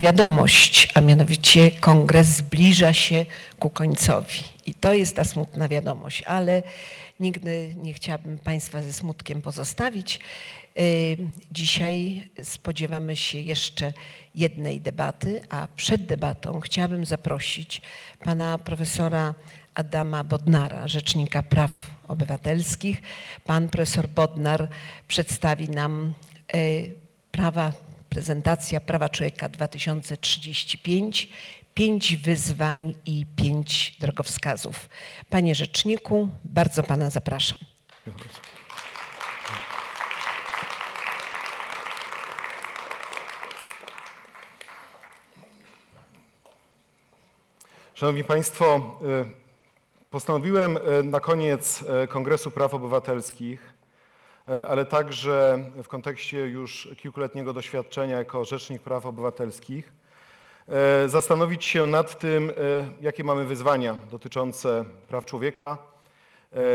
wiadomość, a mianowicie kongres zbliża się ku końcowi. I to jest ta smutna wiadomość, ale nigdy nie chciałabym Państwa ze smutkiem pozostawić. Y, Dzisiaj spodziewamy się jeszcze jednej debaty, a przed debatą chciałabym zaprosić pana profesora Adama Bodnara, Rzecznika Praw Obywatelskich. Pan profesor Bodnar przedstawi nam y, prawa, prezentacja Prawa Człowieka 2035, pięć wyzwań i pięć drogowskazów. Panie Rzeczniku, bardzo Pana zapraszam. Szanowni Państwo, y, postanowiłem y, na koniec y, Kongresu Praw Obywatelskich, ale także w kontekście już kilkuletniego doświadczenia jako Rzecznik Praw Obywatelskich, y, zastanowić się nad tym, y, jakie mamy wyzwania dotyczące praw człowieka,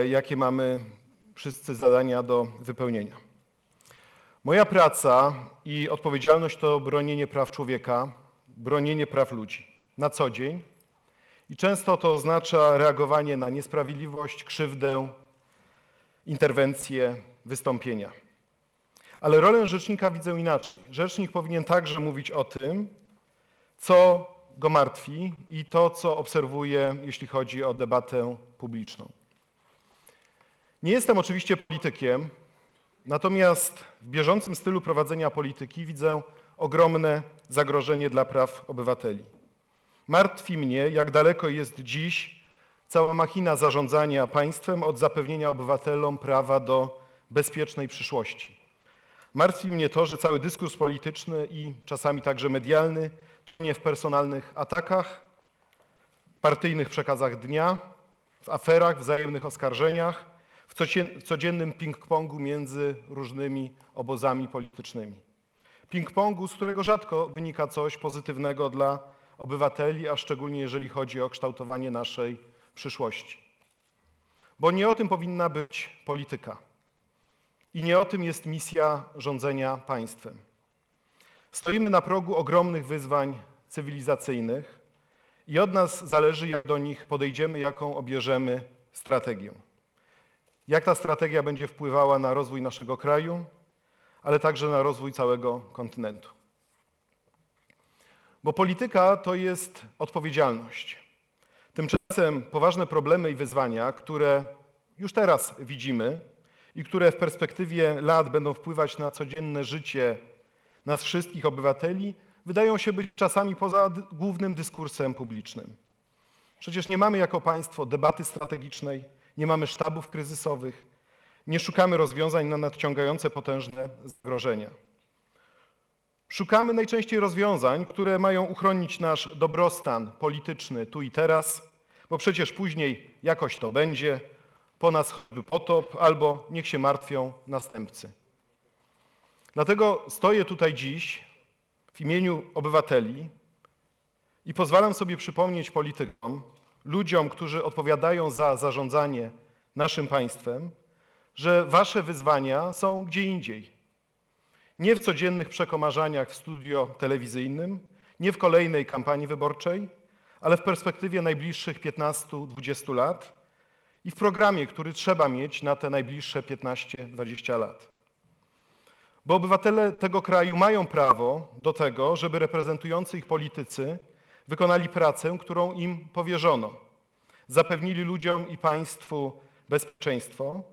y, jakie mamy wszyscy zadania do wypełnienia. Moja praca i odpowiedzialność to bronienie praw człowieka, bronienie praw ludzi na co dzień. I często to oznacza reagowanie na niesprawiedliwość, krzywdę, interwencje, wystąpienia. Ale rolę rzecznika widzę inaczej. Rzecznik powinien także mówić o tym, co go martwi i to, co obserwuje, jeśli chodzi o debatę publiczną. Nie jestem oczywiście politykiem, natomiast w bieżącym stylu prowadzenia polityki widzę ogromne zagrożenie dla praw obywateli. Martwi mnie, jak daleko jest dziś cała machina zarządzania państwem od zapewnienia obywatelom prawa do bezpiecznej przyszłości. Martwi mnie to, że cały dyskurs polityczny i czasami także medialny tonie w personalnych atakach, partyjnych przekazach dnia, w aferach, wzajemnych oskarżeniach, w codziennym ping-pongu między różnymi obozami politycznymi. Ping-pongu, z którego rzadko wynika coś pozytywnego dla obywateli, a szczególnie jeżeli chodzi o kształtowanie naszej przyszłości. Bo nie o tym powinna być polityka. I nie o tym jest misja rządzenia państwem. Stoimy na progu ogromnych wyzwań cywilizacyjnych i od nas zależy, jak do nich podejdziemy, jaką obierzemy strategię. Jak ta strategia będzie wpływała na rozwój naszego kraju, ale także na rozwój całego kontynentu. Bo polityka to jest odpowiedzialność. Tymczasem poważne problemy i wyzwania, które już teraz widzimy i które w perspektywie lat będą wpływać na codzienne życie nas wszystkich obywateli, wydają się być czasami poza głównym dyskursem publicznym. Przecież nie mamy jako państwo debaty strategicznej, nie mamy sztabów kryzysowych, nie szukamy rozwiązań na nadciągające potężne zagrożenia. Szukamy najczęściej rozwiązań, które mają uchronić nasz dobrostan polityczny tu i teraz, bo przecież później jakoś to będzie, po nas choćby potop, albo niech się martwią następcy. Dlatego stoję tutaj dziś w imieniu obywateli i pozwalam sobie przypomnieć politykom, ludziom, którzy odpowiadają za zarządzanie naszym państwem, że wasze wyzwania są gdzie indziej. Nie w codziennych przekomarzaniach w studio telewizyjnym, nie w kolejnej kampanii wyborczej, ale w perspektywie najbliższych 15-20 lat i w programie, który trzeba mieć na te najbliższe 15-20 lat. Bo obywatele tego kraju mają prawo do tego, żeby reprezentujący ich politycy wykonali pracę, którą im powierzono. Zapewnili ludziom i państwu bezpieczeństwo,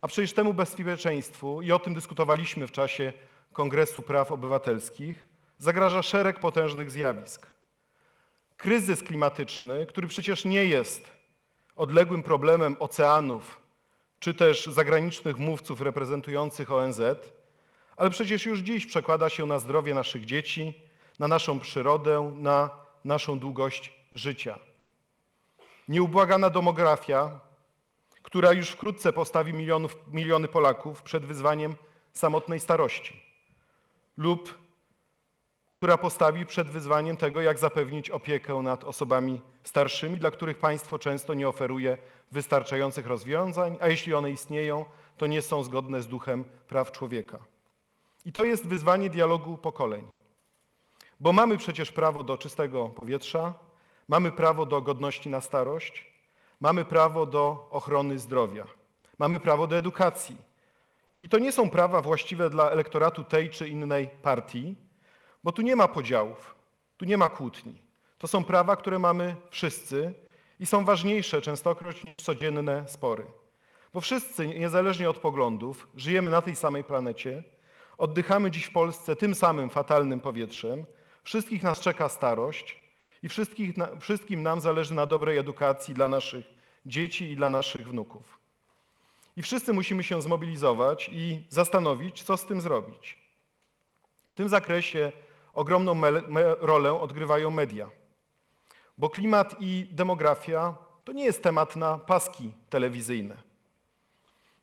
a przecież temu bezpieczeństwu, i o tym dyskutowaliśmy w czasie Kongresu Praw Obywatelskich, zagraża szereg potężnych zjawisk. Kryzys klimatyczny, który przecież nie jest odległym problemem oceanów czy też zagranicznych mówców reprezentujących ONZ, ale przecież już dziś przekłada się na zdrowie naszych dzieci, na naszą przyrodę, na naszą długość życia. Nieubłagana demografia, która już wkrótce postawi milionów, miliony Polaków przed wyzwaniem samotnej starości, lub która postawi przed wyzwaniem tego, jak zapewnić opiekę nad osobami starszymi, dla których państwo często nie oferuje wystarczających rozwiązań, a jeśli one istnieją, to nie są zgodne z duchem praw człowieka. I to jest wyzwanie dialogu pokoleń. Bo mamy przecież prawo do czystego powietrza, mamy prawo do godności na starość, mamy prawo do ochrony zdrowia, mamy prawo do edukacji. I to nie są prawa właściwe dla elektoratu tej czy innej partii, bo tu nie ma podziałów, tu nie ma kłótni. To są prawa, które mamy wszyscy i są ważniejsze częstokroć niż codzienne spory. Bo wszyscy, niezależnie od poglądów, żyjemy na tej samej planecie, oddychamy dziś w Polsce tym samym fatalnym powietrzem, wszystkich nas czeka starość i wszystkim nam zależy na dobrej edukacji dla naszych dzieci i dla naszych wnuków. I wszyscy musimy się zmobilizować i zastanowić, co z tym zrobić. W tym zakresie ogromną rolę odgrywają media. Bo klimat i demografia to nie jest temat na paski telewizyjne.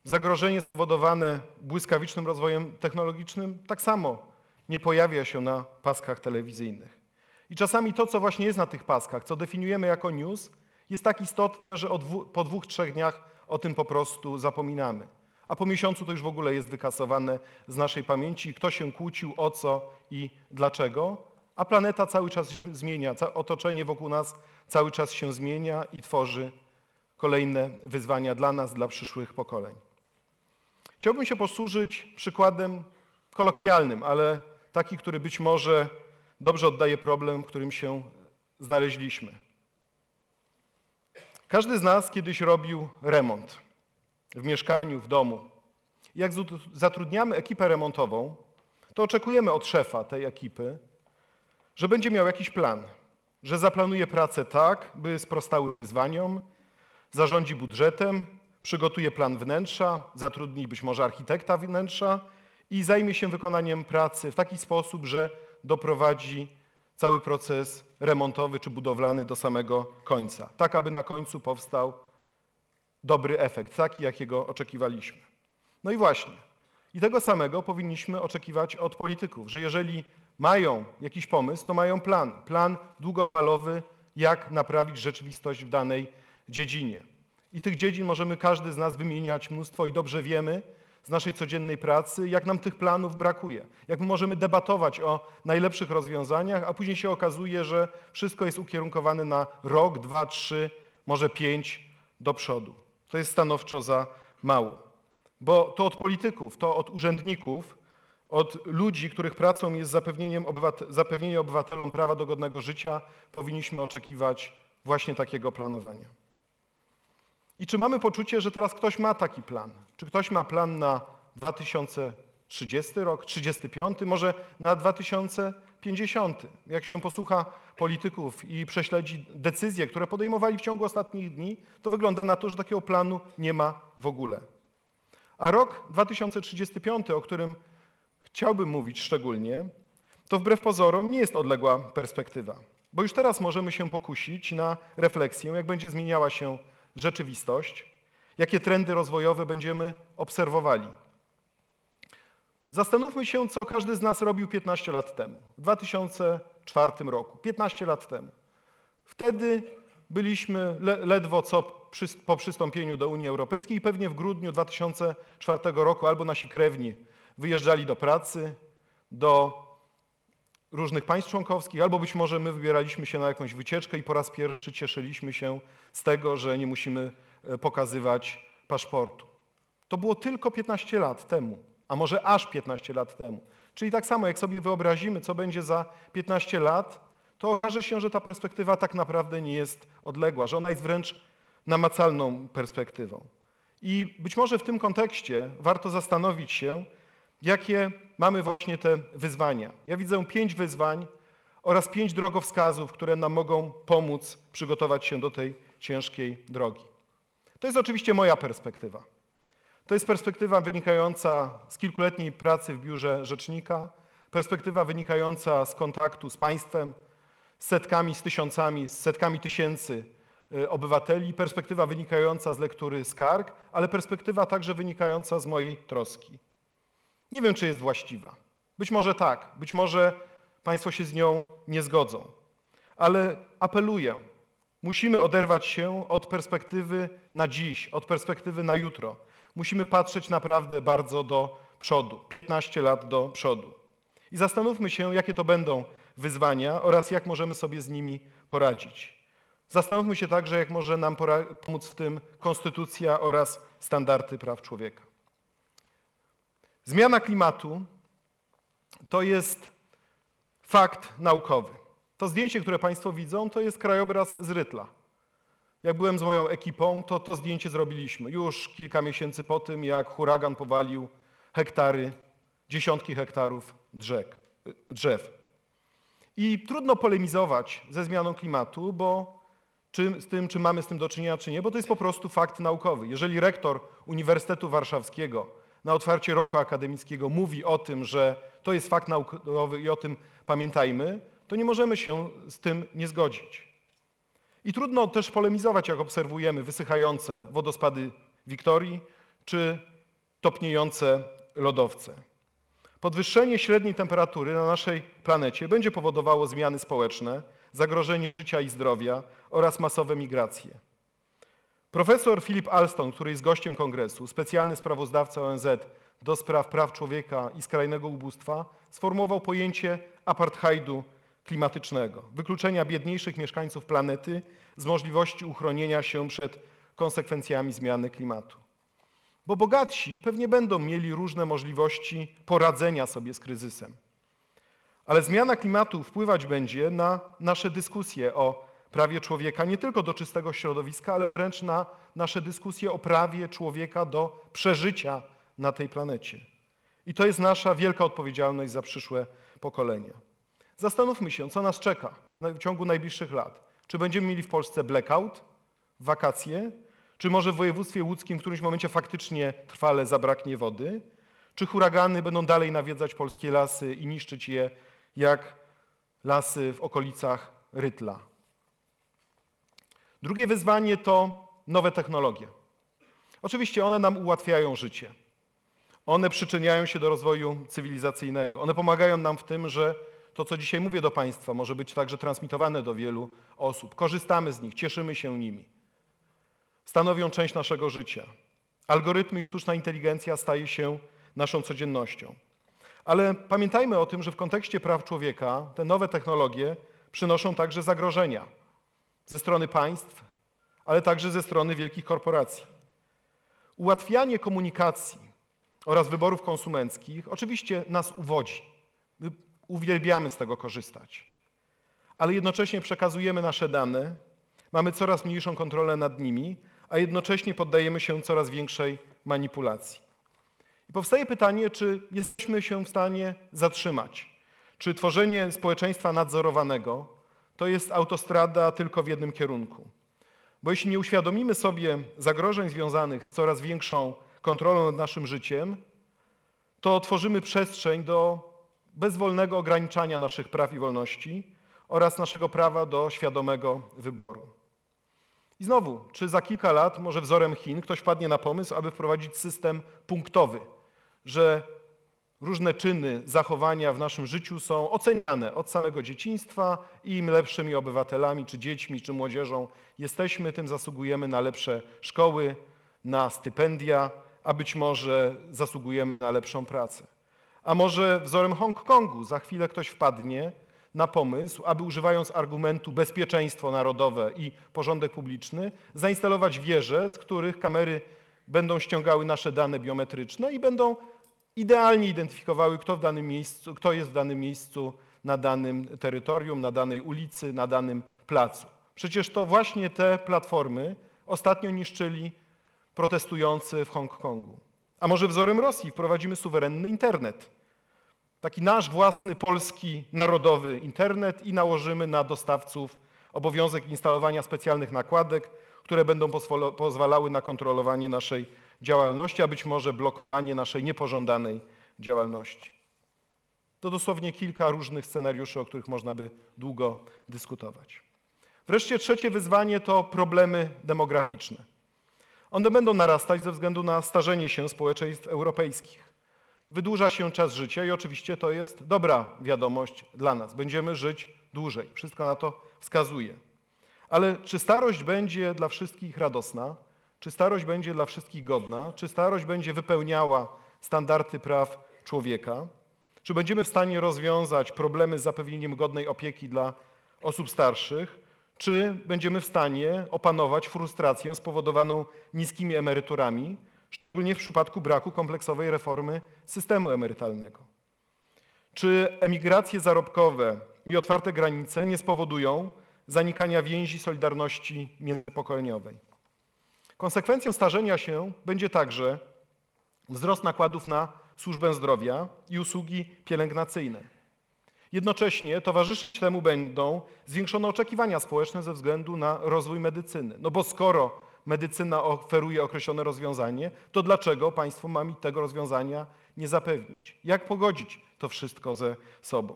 Zagrożenie spowodowane błyskawicznym rozwojem technologicznym tak samo nie pojawia się na paskach telewizyjnych. I czasami to, co właśnie jest na tych paskach, co definiujemy jako news, jest tak istotne, że po dwóch, trzech dniach o tym po prostu zapominamy. A po miesiącu to już w ogóle jest wykasowane z naszej pamięci, kto się kłócił, o co i dlaczego. A planeta cały czas się zmienia, otoczenie wokół nas cały czas się zmienia i tworzy kolejne wyzwania dla nas, dla przyszłych pokoleń. Chciałbym się posłużyć przykładem kolokwialnym, ale taki, który być może dobrze oddaje problem, w którym się znaleźliśmy. Każdy z nas kiedyś robił remont w mieszkaniu, w domu. Jak zatrudniamy ekipę remontową, to oczekujemy od szefa tej ekipy, że będzie miał jakiś plan, że zaplanuje pracę tak, by sprostały wyzwaniom, zarządzi budżetem, przygotuje plan wnętrza, zatrudni być może architekta wnętrza i zajmie się wykonaniem pracy w taki sposób, że doprowadzi cały proces remontowy czy budowlany do samego końca, tak aby na końcu powstał dobry efekt, taki jakiego oczekiwaliśmy. No i właśnie. I tego samego powinniśmy oczekiwać od polityków, że jeżeli mają jakiś pomysł, to mają plan, plan długofalowy, jak naprawić rzeczywistość w danej dziedzinie. I tych dziedzin możemy każdy z nas wymieniać mnóstwo i dobrze wiemy z naszej codziennej pracy, jak nam tych planów brakuje. Jak my możemy debatować o najlepszych rozwiązaniach, a później się okazuje, że wszystko jest ukierunkowane na rok, dwa, trzy, może pięć do przodu. To jest stanowczo za mało. Bo to od polityków, to od urzędników, od ludzi, których pracą jest zapewnieniem obywat- zapewnienie obywatelom prawa do godnego życia, powinniśmy oczekiwać właśnie takiego planowania. I czy mamy poczucie, że teraz ktoś ma taki plan? Czy ktoś ma plan na 2030 rok, 35, może na 2050? Jak się posłucha polityków i prześledzi decyzje, które podejmowali w ciągu ostatnich dni, to wygląda na to, że takiego planu nie ma w ogóle. A rok 2035, o którym chciałbym mówić szczególnie, to wbrew pozorom nie jest odległa perspektywa. Bo już teraz możemy się pokusić na refleksję, jak będzie zmieniała się rzeczywistość, jakie trendy rozwojowe będziemy obserwowali. Zastanówmy się, co każdy z nas robił 15 lat temu, w 2004 roku, 15 lat temu. Wtedy byliśmy le, ledwo co przy, po przystąpieniu do Unii Europejskiej i pewnie w grudniu 2004 roku albo nasi krewni wyjeżdżali do pracy, do różnych państw członkowskich, albo być może my wybieraliśmy się na jakąś wycieczkę i po raz pierwszy cieszyliśmy się z tego, że nie musimy e, pokazywać paszportu. To było tylko 15 lat temu, a może aż 15 lat temu. Czyli tak samo, jak sobie wyobrazimy, co będzie za 15 lat, to okaże się, że ta perspektywa tak naprawdę nie jest odległa, że ona jest wręcz namacalną perspektywą. I być może w tym kontekście warto zastanowić się, jakie mamy właśnie te wyzwania. Ja widzę pięć wyzwań oraz pięć drogowskazów, które nam mogą pomóc przygotować się do tej ciężkiej drogi. To jest oczywiście moja perspektywa. To jest perspektywa wynikająca z kilkuletniej pracy w biurze rzecznika, perspektywa wynikająca z kontaktu z państwem, z setkami, z tysiącami, z setkami tysięcy y, obywateli, perspektywa wynikająca z lektury skarg, ale perspektywa także wynikająca z mojej troski. Nie wiem, czy jest właściwa. Być może tak, być może Państwo się z nią nie zgodzą, ale apeluję. Musimy oderwać się od perspektywy na dziś, od perspektywy na jutro. Musimy patrzeć naprawdę bardzo do przodu, 15 lat do przodu. I zastanówmy się, jakie to będą wyzwania oraz jak możemy sobie z nimi poradzić. Zastanówmy się także, jak może nam pomóc w tym konstytucja oraz standardy praw człowieka. Zmiana klimatu to jest fakt naukowy. To zdjęcie, które Państwo widzą, to jest krajobraz z Rytla. Jak byłem z moją ekipą, to to zdjęcie zrobiliśmy już kilka miesięcy po tym, jak huragan powalił hektary, dziesiątki hektarów drzew. drzew. I trudno polemizować ze zmianą klimatu, bo czy, z tym, czy mamy z tym do czynienia, czy nie, bo to jest po prostu fakt naukowy. Jeżeli rektor Uniwersytetu Warszawskiego na otwarcie roku akademickiego mówi o tym, że to jest fakt naukowy i o tym pamiętajmy, to nie możemy się z tym nie zgodzić. I trudno też polemizować, jak obserwujemy wysychające wodospady Wiktorii czy topniejące lodowce. Podwyższenie średniej temperatury na naszej planecie będzie powodowało zmiany społeczne, zagrożenie życia i zdrowia oraz masowe migracje. Profesor Philip Alston, który jest gościem kongresu, specjalny sprawozdawca ONZ do spraw praw człowieka i skrajnego ubóstwa, sformułował pojęcie apartheidu klimatycznego, wykluczenia biedniejszych mieszkańców planety z możliwości uchronienia się przed konsekwencjami zmiany klimatu. Bo bogatsi pewnie będą mieli różne możliwości poradzenia sobie z kryzysem. Ale zmiana klimatu wpływać będzie na nasze dyskusje o prawie człowieka nie tylko do czystego środowiska, ale wręcz na nasze dyskusje o prawie człowieka do przeżycia na tej planecie. I to jest nasza wielka odpowiedzialność za przyszłe pokolenia. Zastanówmy się, co nas czeka w ciągu najbliższych lat. Czy będziemy mieli w Polsce blackout, wakacje, czy może w województwie łódzkim w którymś momencie faktycznie trwale zabraknie wody, czy huragany będą dalej nawiedzać polskie lasy i niszczyć je jak lasy w okolicach Rytla. Drugie wyzwanie to nowe technologie. Oczywiście one nam ułatwiają życie. One przyczyniają się do rozwoju cywilizacyjnego. One pomagają nam w tym, że to, co dzisiaj mówię do Państwa, może być także transmitowane do wielu osób. Korzystamy z nich, cieszymy się nimi. Stanowią część naszego życia. Algorytmy i sztuczna inteligencja staje się naszą codziennością. Ale pamiętajmy o tym, że w kontekście praw człowieka te nowe technologie przynoszą także zagrożenia ze strony państw, ale także ze strony wielkich korporacji. Ułatwianie komunikacji oraz wyborów konsumenckich oczywiście nas uwodzi. My uwielbiamy z tego korzystać. Ale jednocześnie przekazujemy nasze dane, mamy coraz mniejszą kontrolę nad nimi, a jednocześnie poddajemy się coraz większej manipulacji. I powstaje pytanie, czy jesteśmy się w stanie zatrzymać? Czy tworzenie społeczeństwa nadzorowanego to jest autostrada tylko w jednym kierunku? Bo jeśli nie uświadomimy sobie zagrożeń związanych z coraz większą kontrolą nad naszym życiem, to tworzymy przestrzeń do bezwolnego ograniczania naszych praw i wolności oraz naszego prawa do świadomego wyboru. I znowu, czy za kilka lat, może wzorem Chin, ktoś wpadnie na pomysł, aby wprowadzić system punktowy, że różne czyny, zachowania w naszym życiu są oceniane od samego dzieciństwa i im lepszymi obywatelami, czy dziećmi, czy młodzieżą jesteśmy, tym zasługujemy na lepsze szkoły, na stypendia, a być może zasługujemy na lepszą pracę. A może wzorem Hongkongu za chwilę ktoś wpadnie na pomysł, aby używając argumentu bezpieczeństwo narodowe i porządek publiczny, zainstalować wieże, z których kamery będą ściągały nasze dane biometryczne i będą idealnie identyfikowały, kto, w danym miejscu, kto jest w danym miejscu na danym terytorium, na danej ulicy, na danym placu. Przecież to właśnie te platformy ostatnio niszczyli protestujący w Hongkongu. A może wzorem Rosji wprowadzimy suwerenny internet, taki nasz własny polski narodowy internet i nałożymy na dostawców obowiązek instalowania specjalnych nakładek, które będą pozwalały na kontrolowanie naszej działalności, a być może blokowanie naszej niepożądanej działalności. To dosłownie kilka różnych scenariuszy, o których można by długo dyskutować. Wreszcie trzecie wyzwanie to problemy demograficzne. One będą narastać ze względu na starzenie się społeczeństw europejskich. Wydłuża się czas życia i oczywiście to jest dobra wiadomość dla nas. Będziemy żyć dłużej. Wszystko na to wskazuje. Ale czy starość będzie dla wszystkich radosna? Czy starość będzie dla wszystkich godna? Czy starość będzie wypełniała standardy praw człowieka? Czy będziemy w stanie rozwiązać problemy z zapewnieniem godnej opieki dla osób starszych? Czy będziemy w stanie opanować frustrację spowodowaną niskimi emeryturami, szczególnie w przypadku braku kompleksowej reformy systemu emerytalnego? Czy emigracje zarobkowe i otwarte granice nie spowodują zanikania więzi solidarności międzypokoleniowej? Konsekwencją starzenia się będzie także wzrost nakładów na służbę zdrowia i usługi pielęgnacyjne. Jednocześnie towarzyszyć temu będą zwiększone oczekiwania społeczne ze względu na rozwój medycyny. No bo skoro medycyna oferuje określone rozwiązanie, to dlaczego państwo ma mi tego rozwiązania nie zapewnić? Jak pogodzić to wszystko ze sobą?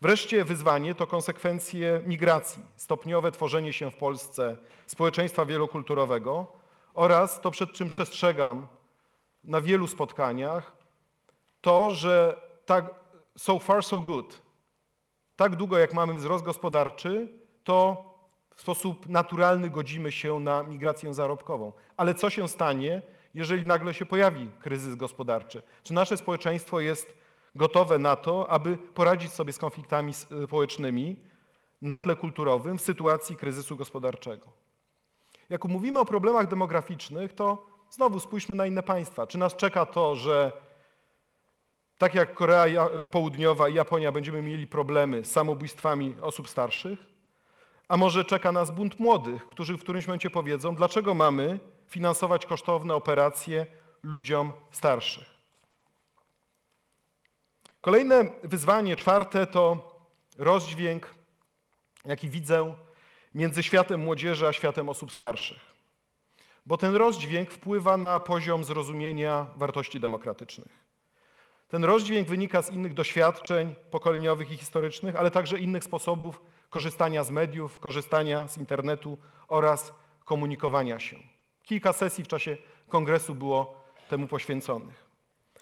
Wreszcie wyzwanie to konsekwencje migracji, stopniowe tworzenie się w Polsce społeczeństwa wielokulturowego oraz to, przed czym przestrzegam na wielu spotkaniach, to, że tak so far so good, tak długo jak mamy wzrost gospodarczy, to w sposób naturalny godzimy się na migrację zarobkową. Ale co się stanie, jeżeli nagle się pojawi kryzys gospodarczy? Czy nasze społeczeństwo jest gotowe na to, aby poradzić sobie z konfliktami społecznymi na tle kulturowym w sytuacji kryzysu gospodarczego? Jak mówimy o problemach demograficznych, to znowu spójrzmy na inne państwa. Czy nas czeka to, że tak jak Korea Południowa i Japonia będziemy mieli problemy z samobójstwami osób starszych? A może czeka nas bunt młodych, którzy w którymś momencie powiedzą, dlaczego mamy finansować kosztowne operacje ludziom starszych? Kolejne wyzwanie, czwarte, to rozdźwięk, jaki widzę między światem młodzieży a światem osób starszych. Bo ten rozdźwięk wpływa na poziom zrozumienia wartości demokratycznych. Ten rozdźwięk wynika z innych doświadczeń pokoleniowych i historycznych, ale także innych sposobów korzystania z mediów, korzystania z internetu oraz komunikowania się. Kilka sesji w czasie kongresu było temu poświęconych.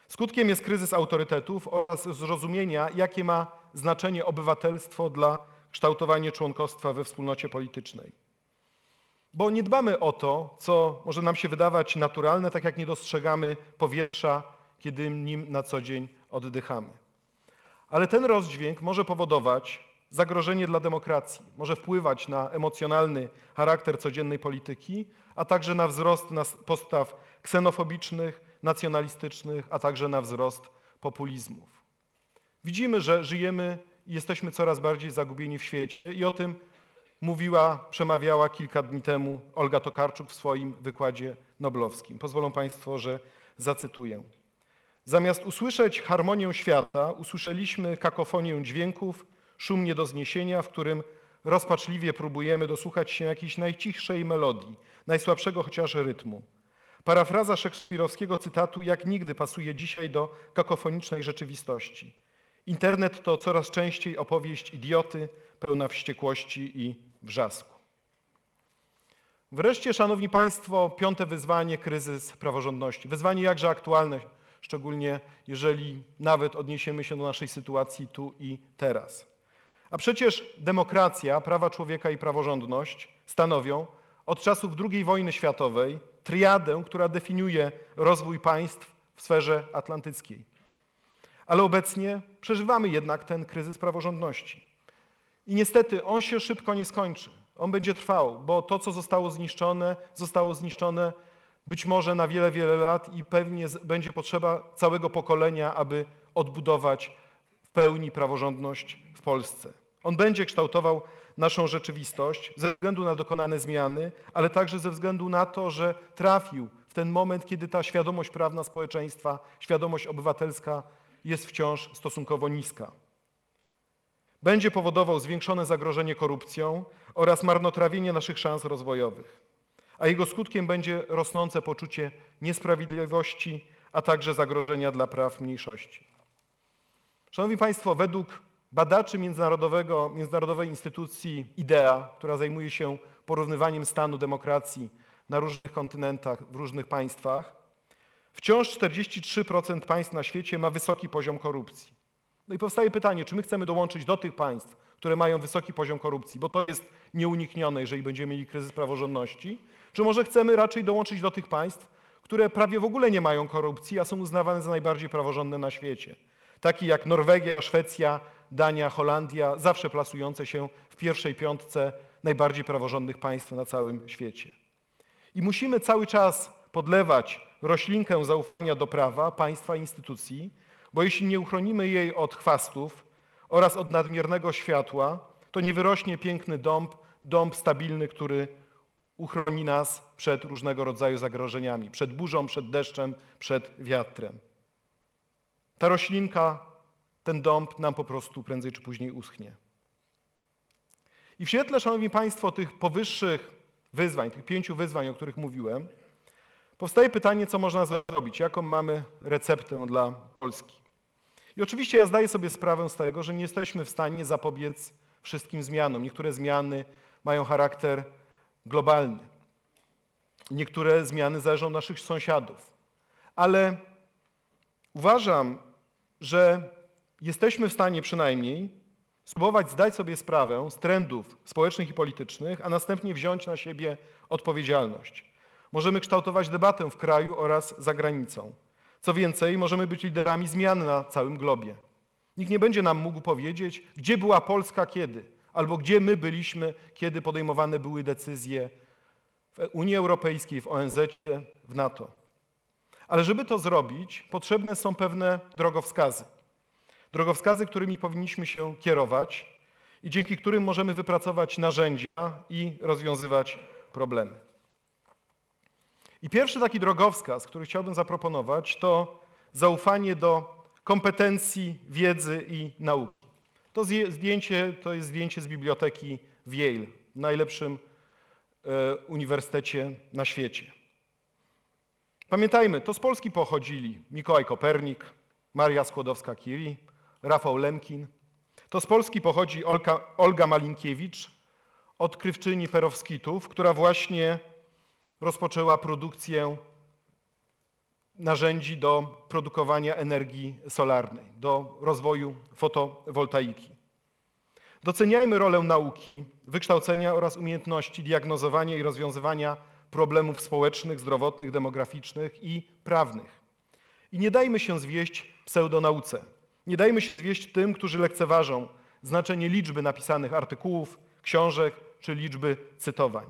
Skutkiem jest kryzys autorytetów oraz zrozumienia, jakie ma znaczenie obywatelstwo dla kształtowania członkostwa we wspólnocie politycznej. Bo nie dbamy o to, co może nam się wydawać naturalne, tak jak nie dostrzegamy powietrza, kiedy nim na co dzień oddychamy. Ale ten rozdźwięk może powodować zagrożenie dla demokracji, może wpływać na emocjonalny charakter codziennej polityki, a także na wzrost postaw ksenofobicznych, nacjonalistycznych, a także na wzrost populizmów. Widzimy, że żyjemy i jesteśmy coraz bardziej zagubieni w świecie i o tym mówiła, przemawiała kilka dni temu Olga Tokarczuk w swoim wykładzie noblowskim. Pozwolą Państwo, że zacytuję. Zamiast usłyszeć harmonię świata, usłyszeliśmy kakofonię dźwięków, szum nie do zniesienia, w którym rozpaczliwie próbujemy dosłuchać się jakiejś najcichszej melodii, najsłabszego chociaż rytmu. Parafraza szekspirowskiego cytatu jak nigdy pasuje dzisiaj do kakofonicznej rzeczywistości. Internet to coraz częściej opowieść idioty, pełna wściekłości i wrzasku. Wreszcie, Szanowni Państwo, piąte wyzwanie kryzys praworządności. Wyzwanie jakże aktualne, szczególnie jeżeli nawet odniesiemy się do naszej sytuacji tu i teraz. A przecież demokracja, prawa człowieka i praworządność stanowią od czasów II wojny światowej triadę, która definiuje rozwój państw w sferze atlantyckiej. Ale obecnie przeżywamy jednak ten kryzys praworządności. I niestety on się szybko nie skończy. On będzie trwał, bo to, co zostało zniszczone, zostało zniszczone być może na wiele, wiele lat i pewnie będzie potrzeba całego pokolenia, aby odbudować w pełni praworządność w Polsce. On będzie kształtował naszą rzeczywistość ze względu na dokonane zmiany, ale także ze względu na to, że trafił w ten moment, kiedy ta świadomość prawna społeczeństwa, świadomość obywatelska jest wciąż stosunkowo niska będzie powodował zwiększone zagrożenie korupcją oraz marnotrawienie naszych szans rozwojowych, a jego skutkiem będzie rosnące poczucie niesprawiedliwości, a także zagrożenia dla praw mniejszości. Szanowni Państwo, według badaczy międzynarodowego, międzynarodowej instytucji IDEA, która zajmuje się porównywaniem stanu demokracji na różnych kontynentach, w różnych państwach, wciąż 43% państw na świecie ma wysoki poziom korupcji. No i powstaje pytanie, czy my chcemy dołączyć do tych państw, które mają wysoki poziom korupcji, bo to jest nieuniknione, jeżeli będziemy mieli kryzys praworządności, czy może chcemy raczej dołączyć do tych państw, które prawie w ogóle nie mają korupcji, a są uznawane za najbardziej praworządne na świecie. takie jak Norwegia, Szwecja, Dania, Holandia, zawsze plasujące się w pierwszej piątce najbardziej praworządnych państw na całym świecie. I musimy cały czas podlewać roślinkę zaufania do prawa, państwa, instytucji, bo jeśli nie uchronimy jej od chwastów oraz od nadmiernego światła, to nie wyrośnie piękny dąb, dąb stabilny, który uchroni nas przed różnego rodzaju zagrożeniami, przed burzą, przed deszczem, przed wiatrem. Ta roślinka, ten dąb nam po prostu prędzej czy później uschnie. I w świetle, Szanowni Państwo, tych powyższych wyzwań, tych pięciu wyzwań, o których mówiłem, powstaje pytanie, co można zrobić, jaką mamy receptę dla Polski. I oczywiście ja zdaję sobie sprawę z tego, że nie jesteśmy w stanie zapobiec wszystkim zmianom. Niektóre zmiany mają charakter globalny. Niektóre zmiany zależą od naszych sąsiadów. Ale uważam, że jesteśmy w stanie przynajmniej spróbować zdać sobie sprawę z trendów społecznych i politycznych, a następnie wziąć na siebie odpowiedzialność. Możemy kształtować debatę w kraju oraz za granicą. Co więcej, możemy być liderami zmian na całym globie. Nikt nie będzie nam mógł powiedzieć, gdzie była Polska kiedy, albo gdzie my byliśmy, kiedy podejmowane były decyzje w Unii Europejskiej, w ONZ, w NATO. Ale żeby to zrobić, potrzebne są pewne drogowskazy. Drogowskazy, którymi powinniśmy się kierować i dzięki którym możemy wypracować narzędzia i rozwiązywać problemy. I pierwszy taki drogowskaz, który chciałbym zaproponować, to zaufanie do kompetencji, wiedzy i nauki. To zdjęcie to jest zdjęcie z biblioteki w Yale, najlepszym e, uniwersytecie na świecie. Pamiętajmy, to z Polski pochodzili Mikołaj Kopernik, Maria Skłodowska-Curie, Rafał Lemkin. To z Polski pochodzi Olka, Olga Malinkiewicz, odkrywczyni perowskitów, która właśnie rozpoczęła produkcję narzędzi do produkowania energii solarnej, do rozwoju fotowoltaiki. Doceniajmy rolę nauki, wykształcenia oraz umiejętności diagnozowania i rozwiązywania problemów społecznych, zdrowotnych, demograficznych i prawnych. I nie dajmy się zwieść pseudonauce. Nie dajmy się zwieść tym, którzy lekceważą znaczenie liczby napisanych artykułów, książek czy liczby cytowań.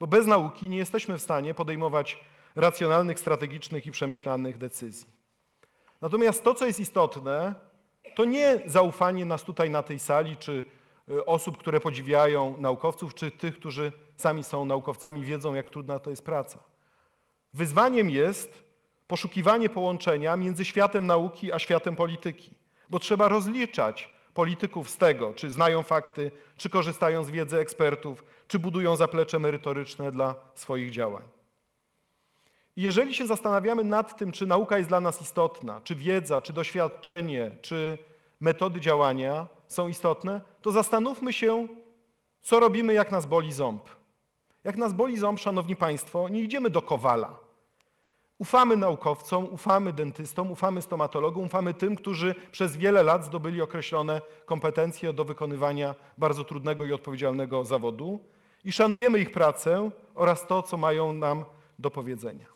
Bo bez nauki nie jesteśmy w stanie podejmować racjonalnych, strategicznych i przemyślanych decyzji. Natomiast to, co jest istotne, to nie zaufanie nas tutaj na tej sali, czy y, osób, które podziwiają naukowców, czy tych, którzy sami są naukowcami, wiedzą, jak trudna to jest praca. Wyzwaniem jest poszukiwanie połączenia między światem nauki a światem polityki, bo trzeba rozliczać polityków z tego, czy znają fakty, czy korzystają z wiedzy ekspertów, czy budują zaplecze merytoryczne dla swoich działań. Jeżeli się zastanawiamy nad tym, czy nauka jest dla nas istotna, czy wiedza, czy doświadczenie, czy metody działania są istotne, to zastanówmy się, co robimy, jak nas boli ząb. Jak nas boli ząb, szanowni państwo, nie idziemy do kowala. Ufamy naukowcom, ufamy dentystom, ufamy stomatologom, ufamy tym, którzy przez wiele lat zdobyli określone kompetencje do wykonywania bardzo trudnego i odpowiedzialnego zawodu i szanujemy ich pracę oraz to, co mają nam do powiedzenia.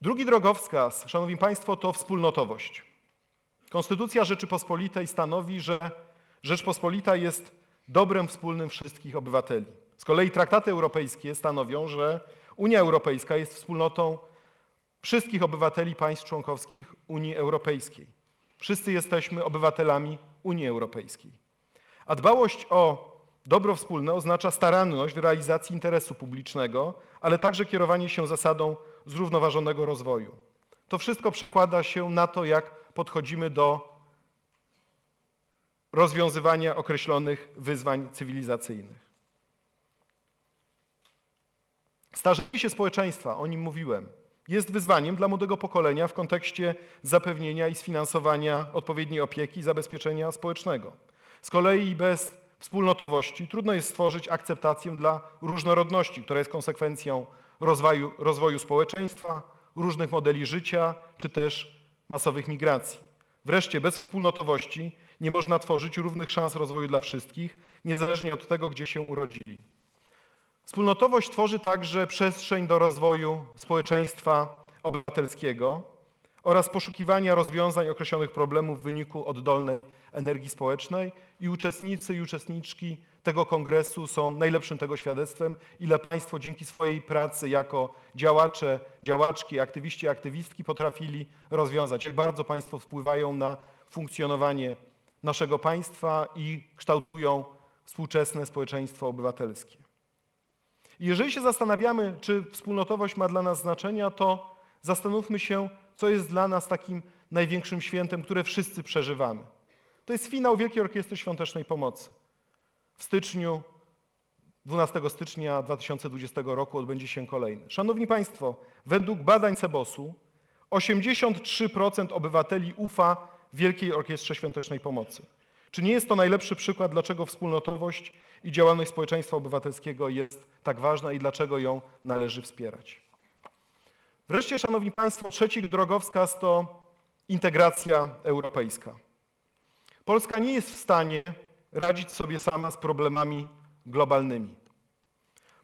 Drugi drogowskaz, Szanowni Państwo, to wspólnotowość. Konstytucja Rzeczypospolitej stanowi, że Rzeczpospolita jest dobrem wspólnym wszystkich obywateli. Z kolei traktaty europejskie stanowią, że Unia Europejska jest wspólnotą wszystkich obywateli państw członkowskich Unii Europejskiej. Wszyscy jesteśmy obywatelami Unii Europejskiej. A dbałość o dobro wspólne oznacza staranność w realizacji interesu publicznego, ale także kierowanie się zasadą zrównoważonego rozwoju. To wszystko przekłada się na to, jak podchodzimy do rozwiązywania określonych wyzwań cywilizacyjnych. Starzenie się społeczeństwa, o nim mówiłem, jest wyzwaniem dla młodego pokolenia w kontekście zapewnienia i sfinansowania odpowiedniej opieki i zabezpieczenia społecznego. Z kolei bez wspólnotowości trudno jest stworzyć akceptację dla różnorodności, która jest konsekwencją rozwoju, rozwoju społeczeństwa, różnych modeli życia czy też masowych migracji. Wreszcie bez wspólnotowości nie można tworzyć równych szans rozwoju dla wszystkich, niezależnie od tego, gdzie się urodzili. Wspólnotowość tworzy także przestrzeń do rozwoju społeczeństwa obywatelskiego oraz poszukiwania rozwiązań określonych problemów w wyniku oddolnej energii społecznej i uczestnicy i uczestniczki tego kongresu są najlepszym tego świadectwem, ile Państwo dzięki swojej pracy jako działacze, działaczki, aktywiści, aktywistki potrafili rozwiązać, jak bardzo Państwo wpływają na funkcjonowanie naszego państwa i kształtują współczesne społeczeństwo obywatelskie. Jeżeli się zastanawiamy, czy wspólnotowość ma dla nas znaczenia, to zastanówmy się, co jest dla nas takim największym świętem, które wszyscy przeżywamy. To jest finał Wielkiej Orkiestry Świątecznej Pomocy. W styczniu, 12 stycznia 2020 roku odbędzie się kolejny. Szanowni Państwo, według badań Cebosu 83% obywateli ufa Wielkiej Orkiestrze Świątecznej Pomocy. Czy nie jest to najlepszy przykład, dlaczego wspólnotowość i działalność społeczeństwa obywatelskiego jest tak ważna i dlaczego ją należy wspierać? Wreszcie, Szanowni Państwo, trzeci drogowskaz to integracja europejska. Polska nie jest w stanie radzić sobie sama z problemami globalnymi.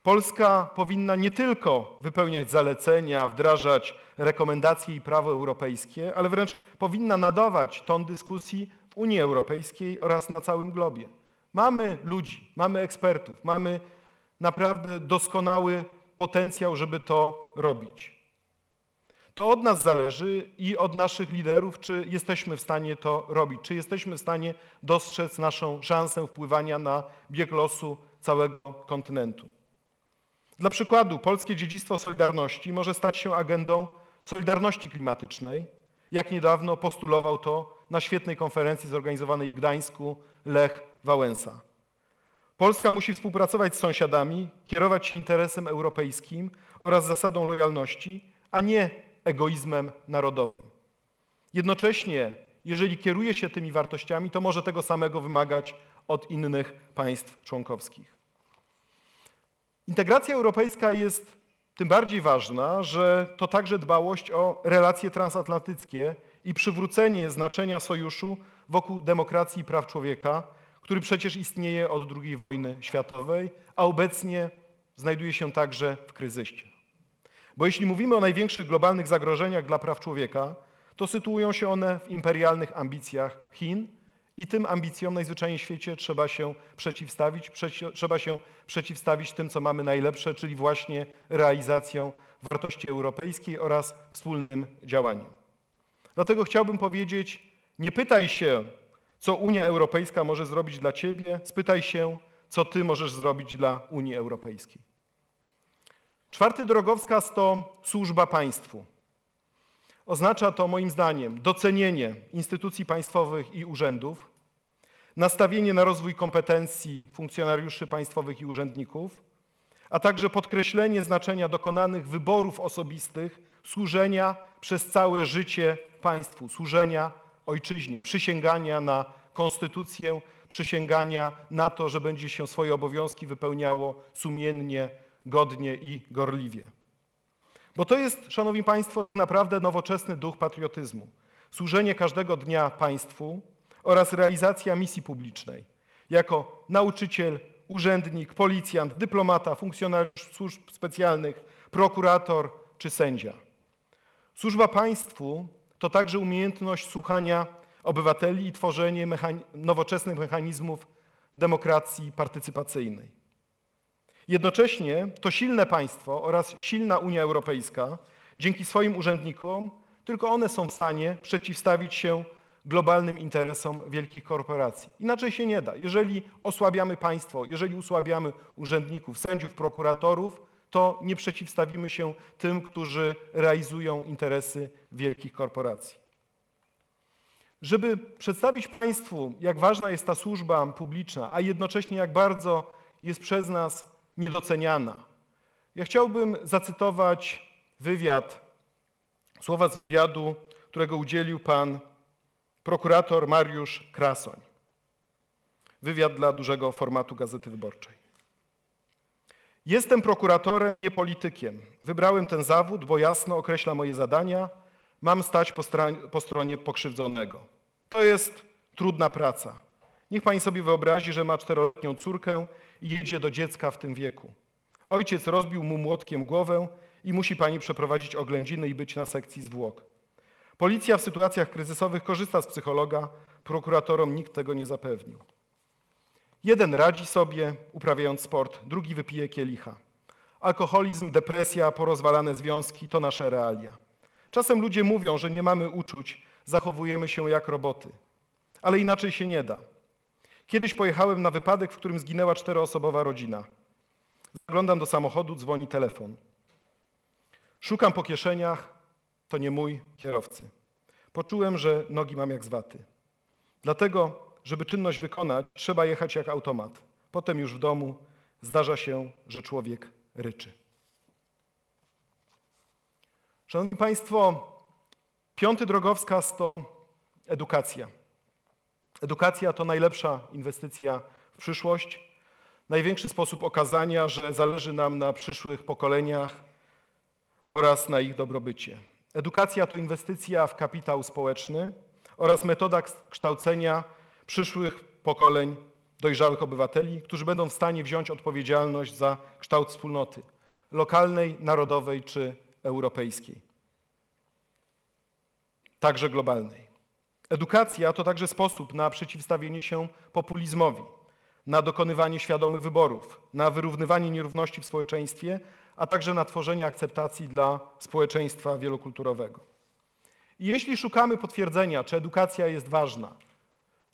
Polska powinna nie tylko wypełniać zalecenia, wdrażać rekomendacje i prawo europejskie, ale wręcz powinna nadawać ton dyskusji Unii Europejskiej oraz na całym globie. Mamy ludzi, mamy ekspertów, mamy naprawdę doskonały potencjał, żeby to robić. To od nas zależy i od naszych liderów, czy jesteśmy w stanie to robić, czy jesteśmy w stanie dostrzec naszą szansę wpływania na bieg losu całego kontynentu. Dla przykładu, polskie dziedzictwo Solidarności może stać się agendą Solidarności klimatycznej, jak niedawno postulował to na świetnej konferencji zorganizowanej w Gdańsku Lech Wałęsa. Polska musi współpracować z sąsiadami, kierować się interesem europejskim oraz zasadą lojalności, a nie egoizmem narodowym. Jednocześnie, jeżeli kieruje się tymi wartościami, to może tego samego wymagać od innych państw członkowskich. Integracja europejska jest tym bardziej ważna, że to także dbałość o relacje transatlantyckie i przywrócenie znaczenia sojuszu wokół demokracji i praw człowieka, który przecież istnieje od II wojny światowej, a obecnie znajduje się także w kryzysie. Bo jeśli mówimy o największych globalnych zagrożeniach dla praw człowieka, to sytuują się one w imperialnych ambicjach Chin i tym ambicjom najzwyczajniej w świecie trzeba się przeciwstawić, przeci- trzeba się przeciwstawić tym, co mamy najlepsze, czyli właśnie realizacją wartości europejskiej oraz wspólnym działaniem. Dlatego chciałbym powiedzieć, nie pytaj się, co Unia Europejska może zrobić dla Ciebie, spytaj się, co Ty możesz zrobić dla Unii Europejskiej. Czwarty drogowskaz to służba państwu. Oznacza to moim zdaniem docenienie instytucji państwowych i urzędów, nastawienie na rozwój kompetencji funkcjonariuszy państwowych i urzędników, a także podkreślenie znaczenia dokonanych wyborów osobistych, służenia przez całe życie państwu, służenia ojczyźnie, przysięgania na konstytucję, przysięgania na to, że będzie się swoje obowiązki wypełniało sumiennie, godnie i gorliwie. Bo to jest, Szanowni Państwo, naprawdę nowoczesny duch patriotyzmu. Służenie każdego dnia państwu oraz realizacja misji publicznej. Jako nauczyciel, urzędnik, policjant, dyplomata, funkcjonariusz służb specjalnych, prokurator czy sędzia. Służba państwu to także umiejętność słuchania obywateli i tworzenie nowoczesnych mechanizmów demokracji partycypacyjnej. Jednocześnie to silne państwo oraz silna Unia Europejska dzięki swoim urzędnikom, tylko one są w stanie przeciwstawić się globalnym interesom wielkich korporacji. Inaczej się nie da. Jeżeli osłabiamy państwo, jeżeli osłabiamy urzędników, sędziów, prokuratorów, to nie przeciwstawimy się tym, którzy realizują interesy wielkich korporacji. Żeby przedstawić Państwu, jak ważna jest ta służba publiczna, a jednocześnie jak bardzo jest przez nas niedoceniana, ja chciałbym zacytować wywiad, słowa z wywiadu, którego udzielił pan prokurator Mariusz Krasoń. Wywiad dla dużego formatu Gazety Wyborczej. Jestem prokuratorem, nie politykiem. Wybrałem ten zawód, bo jasno określa moje zadania. Mam stać po, po stronie pokrzywdzonego. To jest trudna praca. Niech pani sobie wyobrazi, że ma czteroletnią córkę i jedzie do dziecka w tym wieku. Ojciec rozbił mu młotkiem głowę i musi pani przeprowadzić oględziny i być na sekcji zwłok. Policja w sytuacjach kryzysowych korzysta z psychologa, prokuratorom nikt tego nie zapewnił. Jeden radzi sobie, uprawiając sport, drugi wypije kielicha. Alkoholizm, depresja, porozwalane związki to nasze realia. Czasem ludzie mówią, że nie mamy uczuć, zachowujemy się jak roboty. Ale inaczej się nie da. Kiedyś pojechałem na wypadek, w którym zginęła czteroosobowa rodzina. Zaglądam do samochodu, dzwoni telefon. Szukam po kieszeniach, to nie mój kierowcy. Poczułem, że nogi mam jak z waty. Dlatego, żeby czynność wykonać, trzeba jechać jak automat. Potem już w domu zdarza się, że człowiek ryczy. Szanowni Państwo, piąty drogowskaz to edukacja. Edukacja to najlepsza inwestycja w przyszłość, największy sposób okazania, że zależy nam na przyszłych pokoleniach oraz na ich dobrobycie. Edukacja to inwestycja w kapitał społeczny oraz metoda kształcenia przyszłych pokoleń dojrzałych obywateli, którzy będą w stanie wziąć odpowiedzialność za kształt wspólnoty lokalnej, narodowej czy europejskiej, także globalnej. Edukacja to także sposób na przeciwstawienie się populizmowi, na dokonywanie świadomych wyborów, na wyrównywanie nierówności w społeczeństwie, a także na tworzenie akceptacji dla społeczeństwa wielokulturowego. I jeśli szukamy potwierdzenia, czy edukacja jest ważna,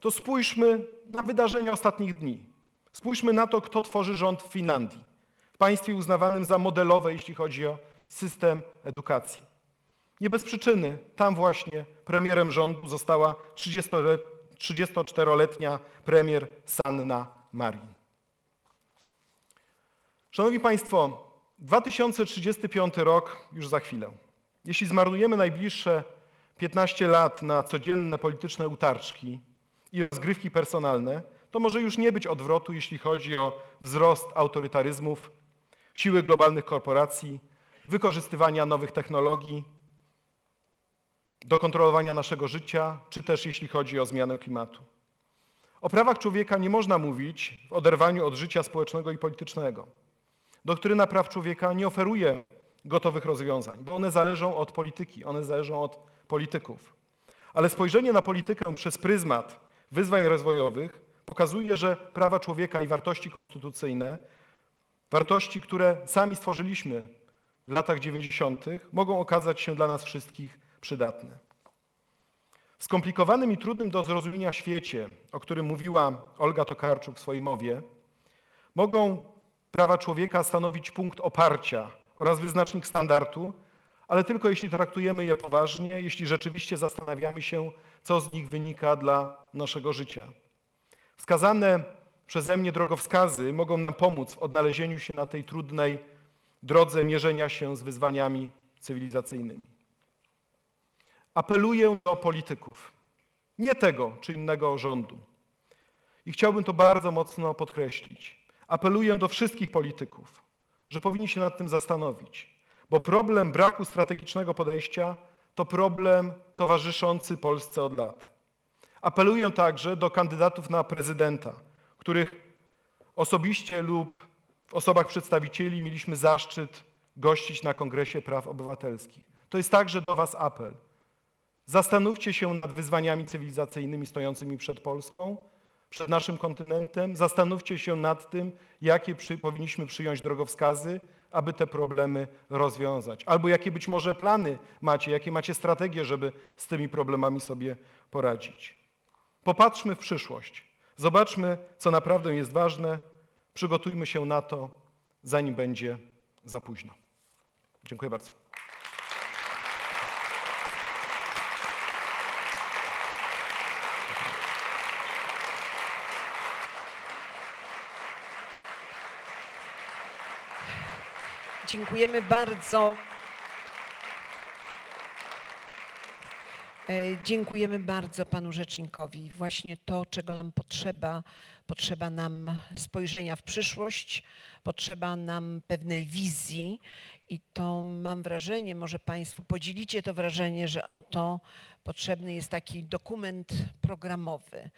to spójrzmy na wydarzenia ostatnich dni. Spójrzmy na to, kto tworzy rząd w Finlandii, w państwie uznawanym za modelowe, jeśli chodzi o system edukacji. Nie bez przyczyny tam właśnie premierem rządu została 34-letnia premier Sanna Marin. Szanowni Państwo, 2035 rok już za chwilę. Jeśli zmarnujemy najbliższe 15 lat na codzienne polityczne utarczki i rozgrywki personalne, to może już nie być odwrotu, jeśli chodzi o wzrost autorytaryzmów, siły globalnych korporacji, wykorzystywania nowych technologii do kontrolowania naszego życia, czy też jeśli chodzi o zmianę klimatu. O prawach człowieka nie można mówić w oderwaniu od życia społecznego i politycznego. Doktryna praw człowieka nie oferuje gotowych rozwiązań, bo one zależą od polityki, one zależą od polityków. Ale spojrzenie na politykę przez pryzmat wyzwań rozwojowych pokazuje, że prawa człowieka i wartości konstytucyjne, wartości, które sami stworzyliśmy w latach 90., mogą okazać się dla nas wszystkich przydatne. W skomplikowanym i trudnym do zrozumienia świecie, o którym mówiła Olga Tokarczuk w swojej mowie, mogą prawa człowieka stanowić punkt oparcia oraz wyznacznik standardu, ale tylko jeśli traktujemy je poważnie, jeśli rzeczywiście zastanawiamy się, co z nich wynika dla naszego życia. Wskazane przeze mnie drogowskazy mogą nam pomóc w odnalezieniu się na tej trudnej drodze mierzenia się z wyzwaniami cywilizacyjnymi. Apeluję do polityków, nie tego czy innego rządu. I chciałbym to bardzo mocno podkreślić. Apeluję do wszystkich polityków, że powinni się nad tym zastanowić, bo problem braku strategicznego podejścia to problem towarzyszący Polsce od lat. Apeluję także do kandydatów na prezydenta, których osobiście lub w osobach przedstawicieli mieliśmy zaszczyt gościć na Kongresie Praw Obywatelskich. To jest także do Was apel. Zastanówcie się nad wyzwaniami cywilizacyjnymi stojącymi przed Polską, przed naszym kontynentem. Zastanówcie się nad tym, jakie przy, powinniśmy przyjąć drogowskazy, aby te problemy rozwiązać. Albo jakie być może plany macie, jakie macie strategie, żeby z tymi problemami sobie poradzić. Popatrzmy w przyszłość. Zobaczmy, co naprawdę jest ważne. Przygotujmy się na to, zanim będzie za późno. Dziękuję bardzo. Dziękujemy bardzo. E, Dziękujemy bardzo panu rzecznikowi. Właśnie to, czego nam potrzeba, potrzeba nam spojrzenia w przyszłość, potrzeba nam pewnej wizji i to mam wrażenie, może państwo podzielicie to wrażenie, że to potrzebny jest taki dokument programowy.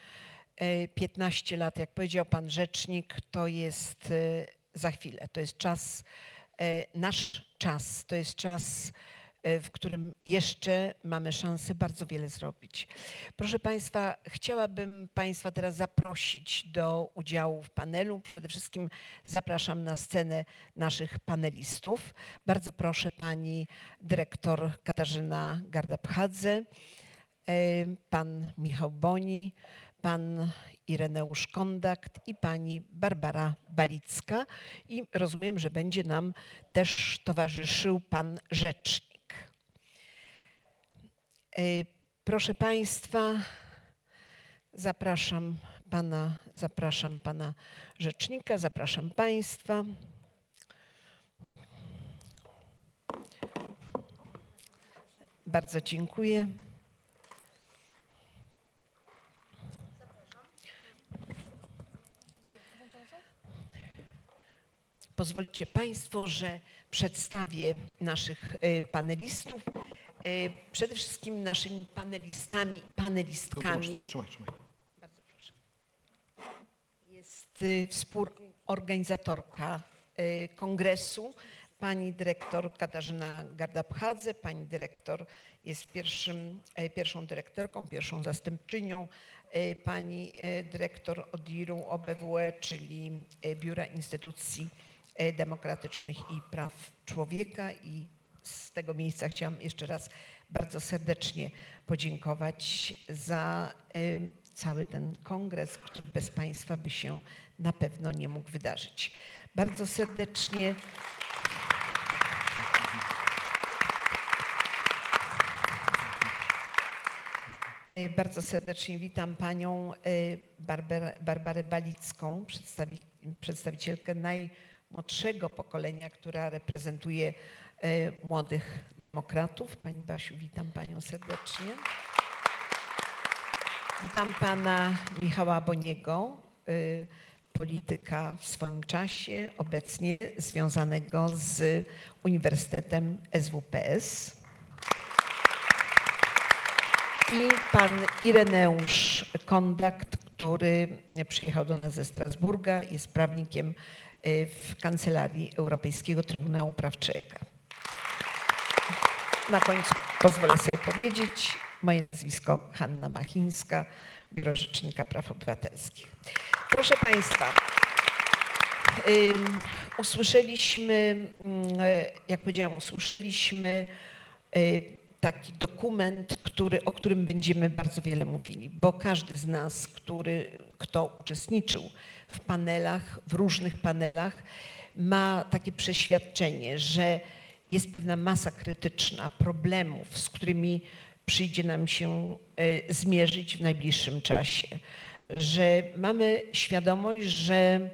E, 15 lat, jak powiedział pan rzecznik, to jest e, za chwilę, to jest czas, e, nasz czas, to jest czas e, w którym jeszcze mamy szansę bardzo wiele zrobić. Proszę Państwa, chciałabym Państwa teraz zaprosić do udziału w panelu. Przede wszystkim zapraszam na scenę naszych panelistów. Bardzo proszę Pani Dyrektor Katarzyna Gardabchadze, e, Pan Michał Boni, Pan Ireneusz Kondakt i Pani Barbara Balicka. I rozumiem, że będzie nam też towarzyszył Pan Rzecznik. E, Proszę Państwa, zapraszam Pana, zapraszam Pana Rzecznika, zapraszam Państwa. Bardzo dziękuję. Pozwolicie Państwo, że przedstawię naszych y, panelistów. Y, Przede wszystkim naszymi panelistami, panelistkami Trzymaj, trzymaj. jest y, współorganizatorka kongresu, pani dyrektor Katarzyna Gardabchadze. Pani dyrektor jest pierwszym, pierwszą dyrektorką, pierwszą zastępczynią pani dyrektor ODIR-u OBWE, czyli Biura Instytucji Demokratycznych i Praw Człowieka i z tego miejsca chciałam jeszcze raz bardzo serdecznie podziękować za y, cały ten kongres, który bez Państwa by się na pewno nie mógł wydarzyć. Bardzo serdecznie y, Bardzo serdecznie witam panią Barbarę, Balicką, przedstawi, przedstawicielkę najmłodszego pokolenia, która reprezentuje y, młodych demokratów. Pani Basiu, witam panią serdecznie. Witam pana Michała Boniego, y, polityka w swoim czasie, obecnie związanego z Uniwersytetem SWPS. I pan Ireneusz Kondakt, który przyjechał do nas ze Strasburga, jest prawnikiem w Kancelarii Europejskiego Trybunału Praw Człowieka. Na końcu pozwolę sobie powiedzieć, moje nazwisko Hanna Machińska, Biuro Rzecznika Praw Obywatelskich. Proszę Państwa, usłyszeliśmy, mm, jak powiedziałam, usłyszeliśmy y, taki dokument, który, o którym będziemy bardzo wiele mówili, bo każdy z nas, który, kto uczestniczył w panelach, w różnych panelach, ma takie przeświadczenie, że jest pewna masa krytyczna problemów, z którymi przyjdzie nam się e, zmierzyć w najbliższym czasie. Że mamy świadomość, że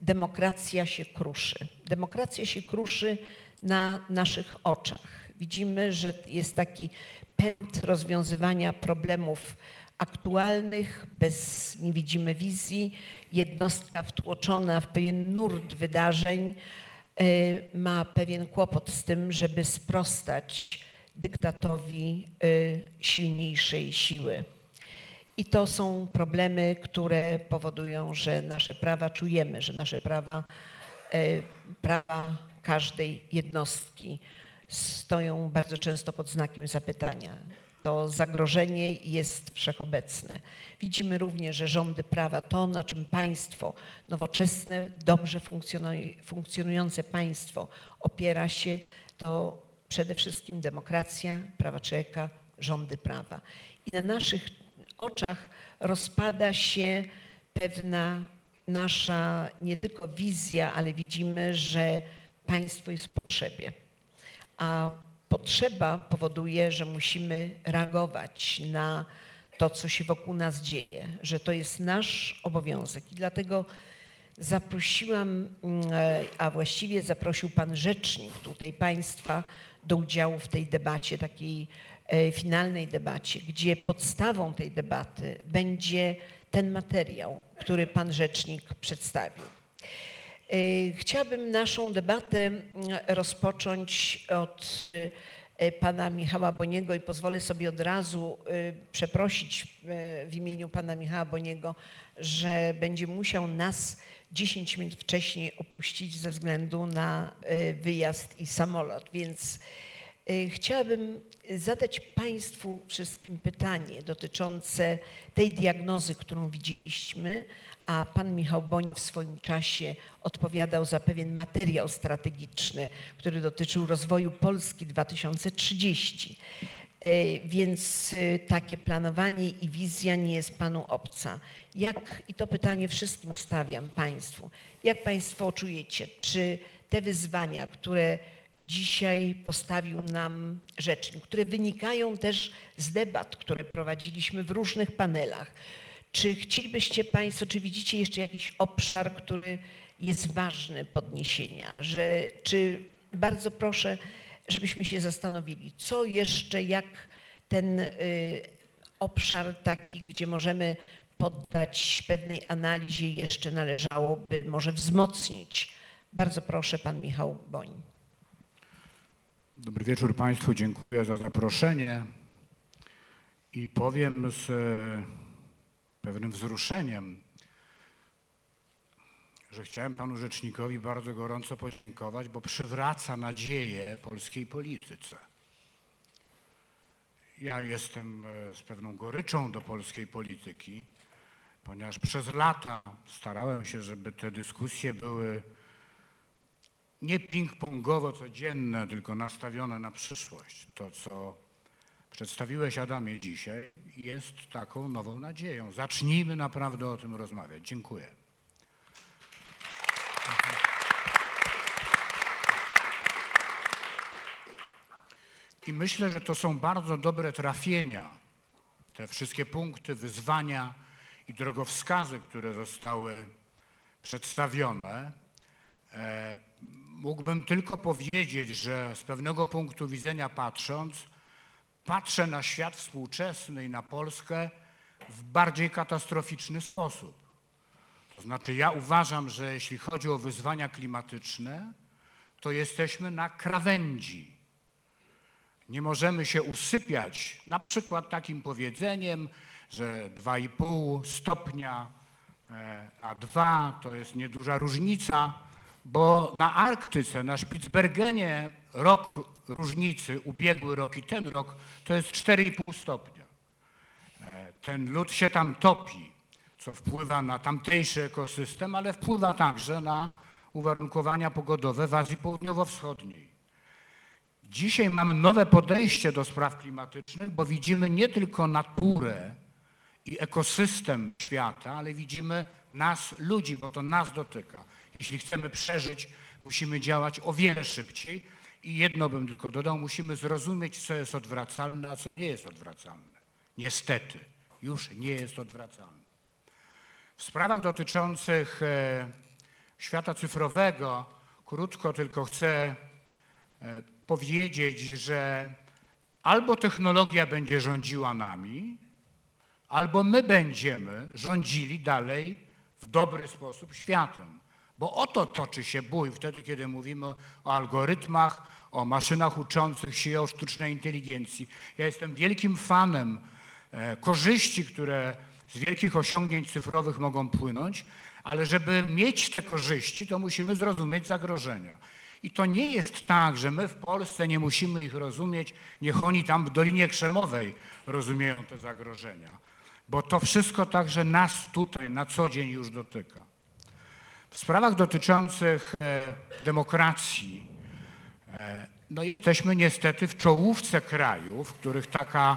demokracja się kruszy. Demokracja się kruszy na naszych oczach. Widzimy, że jest taki pęd rozwiązywania problemów aktualnych, bez, nie widzimy wizji. Jednostka wtłoczona w pewien nurt wydarzeń y, ma pewien kłopot z tym, żeby sprostać dyktatowi y, silniejszej siły. I to są problemy, które powodują, że nasze prawa czujemy, że nasze prawa, e, prawa każdej jednostki stoją bardzo często pod znakiem zapytania. To zagrożenie jest wszechobecne. Widzimy również, że rządy prawa, to na czym państwo, nowoczesne, dobrze funkcjonuj- funkcjonujące państwo opiera się, to przede wszystkim demokracja, prawa człowieka, rządy prawa. I na naszych oczach rozpada się pewna nasza nie tylko wizja, ale widzimy, że państwo jest w potrzebie. A potrzeba powoduje, że musimy reagować na to, co się wokół nas dzieje, że to jest nasz obowiązek. I dlatego zaprosiłam, mm, e, a właściwie zaprosił pan rzecznik tutaj państwa do udziału w tej debacie, takiej e, finalnej debacie, gdzie podstawą tej debaty będzie ten materiał, który pan rzecznik przedstawił. E, Chciałabym naszą debatę mm, rozpocząć od e, pana Michała Boniego i pozwolę sobie od razu przeprosić w imieniu pana Michała Boniego, że będzie musiał nas 10 minut wcześniej opuścić ze względu na wyjazd i samolot, więc Y, Chciałabym zadać Państwu wszystkim pytanie dotyczące tej diagnozy, którą widzieliśmy, a Pan Michał Boń w swoim czasie odpowiadał za pewien materiał strategiczny, który dotyczył rozwoju Polski 2030. Y, Więc y, takie planowanie i wizja nie jest Panu obca. Jak, i to pytanie wszystkim stawiam Państwu, jak Państwo czujecie, czy te wyzwania, które dzisiaj postawił nam rzecznik, które wynikają też z debat, które prowadziliśmy w różnych panelach. Czy chcielibyście Państwo, czy widzicie jeszcze jakiś obszar, który jest ważny podniesienia? Że, czy bardzo proszę, żebyśmy się zastanowili, co jeszcze, jak ten y, obszar taki, gdzie możemy poddać pewnej analizie jeszcze należałoby może wzmocnić. Bardzo proszę, Pan Michał Boń. Dobry wieczór Państwu, dziękuję za zaproszenie. I powiem z pewnym wzruszeniem, że chciałem Panu Rzecznikowi bardzo gorąco podziękować, bo przywraca nadzieję polskiej polityce. Ja jestem e, z pewną goryczą do polskiej polityki, ponieważ przez lata starałem się, żeby te dyskusje były nie ping-pongowo codzienne, tylko nastawione na przyszłość. To, co przedstawiłeś Adamie dzisiaj, jest taką nową nadzieją. Zacznijmy naprawdę o tym rozmawiać. Dziękuję. I myślę, że to są bardzo dobre trafienia. Te wszystkie punkty, wyzwania i drogowskazy, które zostały przedstawione. E, Mógłbym tylko powiedzieć, że z pewnego punktu widzenia patrząc, patrzę na świat współczesny i na Polskę w bardziej katastroficzny sposób. To znaczy, ja uważam, że jeśli chodzi o wyzwania klimatyczne, to jesteśmy na krawędzi. Nie możemy się usypiać na przykład takim powiedzeniem, że 2,5 stopnia, e, a 2 to jest nieduża różnica, bo na Arktyce, na Spitsbergenie rok różnicy, ubiegły rok i ten rok, to jest 4,5 stopnia. E, Ten lód się tam topi, co wpływa na tamtejszy ekosystem, ale wpływa także na uwarunkowania pogodowe w Azji Południowo-Wschodniej. Dzisiaj mamy nowe podejście do spraw klimatycznych, bo widzimy nie tylko naturę i ekosystem świata, ale widzimy nas, ludzi, bo to nas dotyka. Jeśli chcemy przeżyć, musimy działać o wiele szybciej. I jedno bym tylko dodał, musimy zrozumieć, co jest odwracalne, a co nie jest odwracalne. Niestety, już nie jest odwracalne. W sprawach dotyczących e, świata cyfrowego, krótko tylko chcę e, powiedzieć, że albo technologia będzie rządziła nami, albo my będziemy rządzili dalej w dobry sposób światem. Bo oto toczy się bój wtedy, kiedy mówimy o algorytmach, o maszynach uczących się, o sztucznej inteligencji. Ja jestem wielkim fanem e, korzyści, które z wielkich osiągnięć cyfrowych mogą płynąć, ale żeby mieć te korzyści, to musimy zrozumieć zagrożenia. I to nie jest tak, że my w Polsce nie musimy ich rozumieć, niech oni tam w Dolinie Krzemowej rozumieją te zagrożenia, bo to wszystko także nas tutaj na co dzień już dotyka. W sprawach dotyczących e, demokracji, e, no jesteśmy niestety w czołówce krajów, w których taka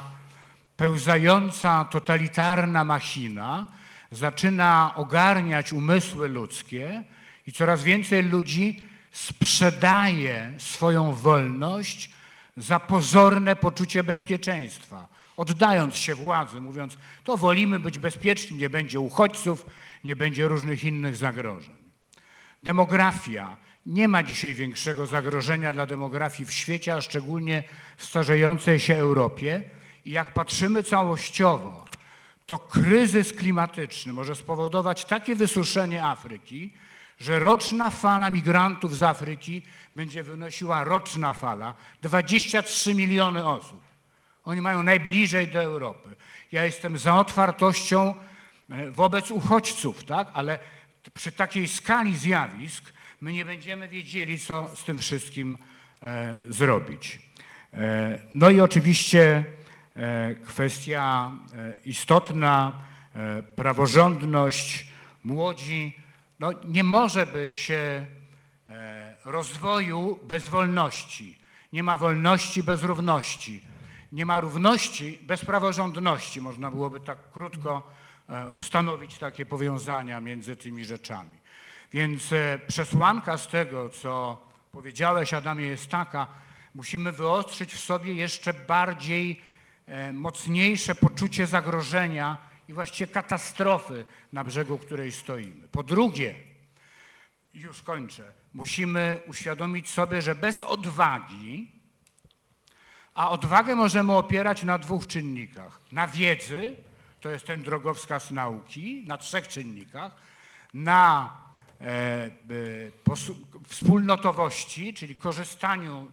pełzająca, totalitarna machina zaczyna ogarniać umysły ludzkie i coraz więcej ludzi sprzedaje swoją wolność za pozorne poczucie bezpieczeństwa, oddając się władzy, mówiąc, to wolimy być bezpieczni, nie będzie uchodźców, nie będzie różnych innych zagrożeń. Demografia. Nie ma dzisiaj większego zagrożenia dla demografii w świecie, a szczególnie w starzejącej się Europie. I jak patrzymy całościowo, to kryzys klimatyczny może spowodować takie wysuszenie Afryki, że roczna fala migrantów z Afryki będzie wynosiła roczna fala 23 miliony osób. Oni mają najbliżej do Europy. Ja jestem za otwartością e, wobec uchodźców, tak? ale przy takiej skali zjawisk my nie będziemy wiedzieli, co z tym wszystkim e, zrobić. E, No i oczywiście e, kwestia istotna, praworządność, młodzi. No nie może być rozwoju bez wolności. Nie ma wolności bez równości. Nie ma równości bez praworządności. Można byłoby tak krótko ustanowić takie powiązania między tymi rzeczami. Więc e, przesłanka z tego, co powiedziałeś, Adamie, jest taka, musimy wyostrzyć w sobie jeszcze bardziej e, mocniejsze poczucie zagrożenia i właściwie katastrofy na brzegu której stoimy. Po drugie, już kończę, musimy uświadomić sobie, że bez odwagi, a odwagę możemy opierać na dwóch czynnikach. Na wiedzy, to jest ten drogowskaz nauki, na trzech czynnikach. Na e, wspólnotowości, czyli korzystaniu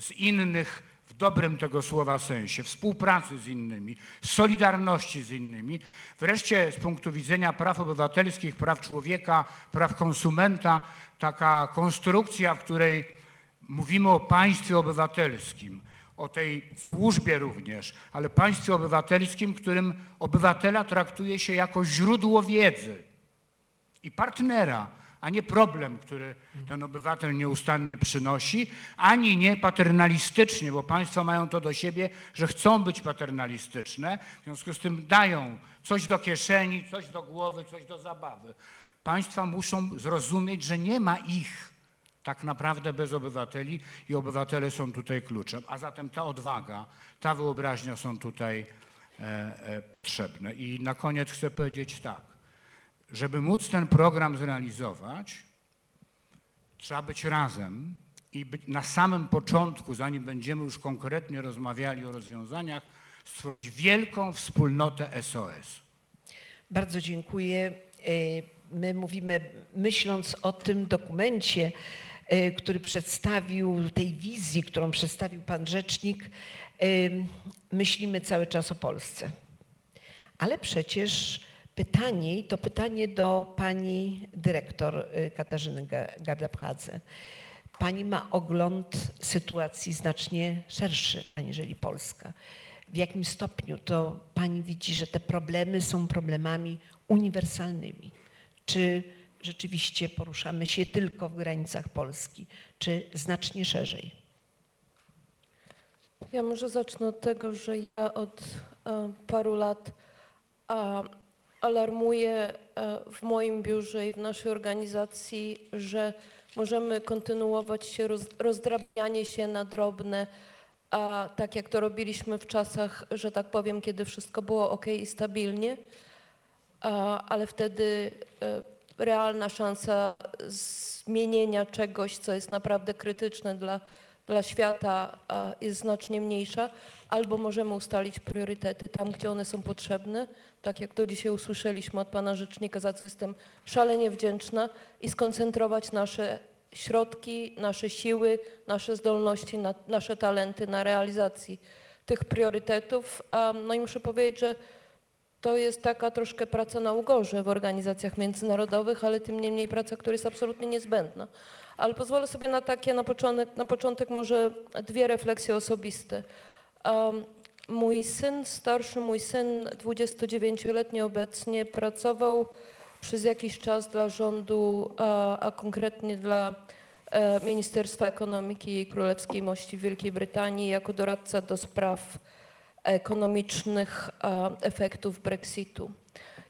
z innych w dobrym tego słowa sensie, współpracy z innymi, solidarności z innymi. Wreszcie z punktu widzenia praw obywatelskich, praw człowieka, praw konsumenta, taka konstrukcja, w której mówimy o państwie obywatelskim, o tej służbie również, ale państwie obywatelskim, którym obywatela traktuje się jako źródło wiedzy i partnera, a nie problem, który ten obywatel nieustannie przynosi, ani nie paternalistycznie, bo państwa mają to do siebie, że chcą być paternalistyczne, w związku z tym dają coś do kieszeni, coś do głowy, coś do zabawy. Państwa muszą zrozumieć, że nie ma ich tak naprawdę bez obywateli i obywatele są tutaj kluczem. A zatem ta odwaga, ta wyobraźnia są tutaj e, e, potrzebne. I na koniec chcę powiedzieć tak. Żeby móc ten program zrealizować, trzeba być razem i być na samym początku, zanim będziemy już konkretnie rozmawiali o rozwiązaniach, stworzyć wielką wspólnotę SOS. Bardzo dziękuję. E, My mówimy, myśląc o tym dokumencie, który przedstawił, tej wizji, którą przedstawił pan rzecznik, e, myślimy cały czas o Polsce. Ale przecież pytanie, to pytanie do pani dyrektor y, Katarzyny Ga- Gardabchadze. Pani ma ogląd sytuacji znacznie szerszy aniżeli Polska. W jakim stopniu to pani widzi, że te problemy są problemami uniwersalnymi? Czy rzeczywiście poruszamy się tylko w granicach Polski, czy znacznie szerzej? Ja może zacznę od tego, że ja od e, paru lat alarmuję e, w moim biurze i w naszej organizacji, że możemy kontynuować się roz, rozdrabnianie się na drobne, a tak jak to robiliśmy w czasach, że tak powiem, kiedy wszystko było ok i stabilnie, ale wtedy e, realna szansa zmienienia czegoś, co jest naprawdę krytyczne dla, dla świata, jest znacznie mniejsza, albo możemy ustalić priorytety tam, gdzie one są potrzebne, tak jak to dzisiaj usłyszeliśmy od pana rzecznika, za co jestem szalenie wdzięczna, i skoncentrować nasze środki, nasze siły, nasze zdolności, na, nasze talenty na realizacji tych priorytetów. No i muszę powiedzieć, że to jest taka troszkę praca na ugorze w organizacjach międzynarodowych, ale tym niemniej praca, która jest absolutnie niezbędna. Ale pozwolę sobie na takie na początek, na początek może dwie refleksje osobiste. Um, mój syn, starszy mój syn, 29-letni obecnie, pracował przez jakiś czas dla rządu, a, a konkretnie dla e, Ministerstwa Ekonomiki i Królewskiej Mości Wielkiej Brytanii jako doradca do spraw ekonomicznych e, efektów Brexitu.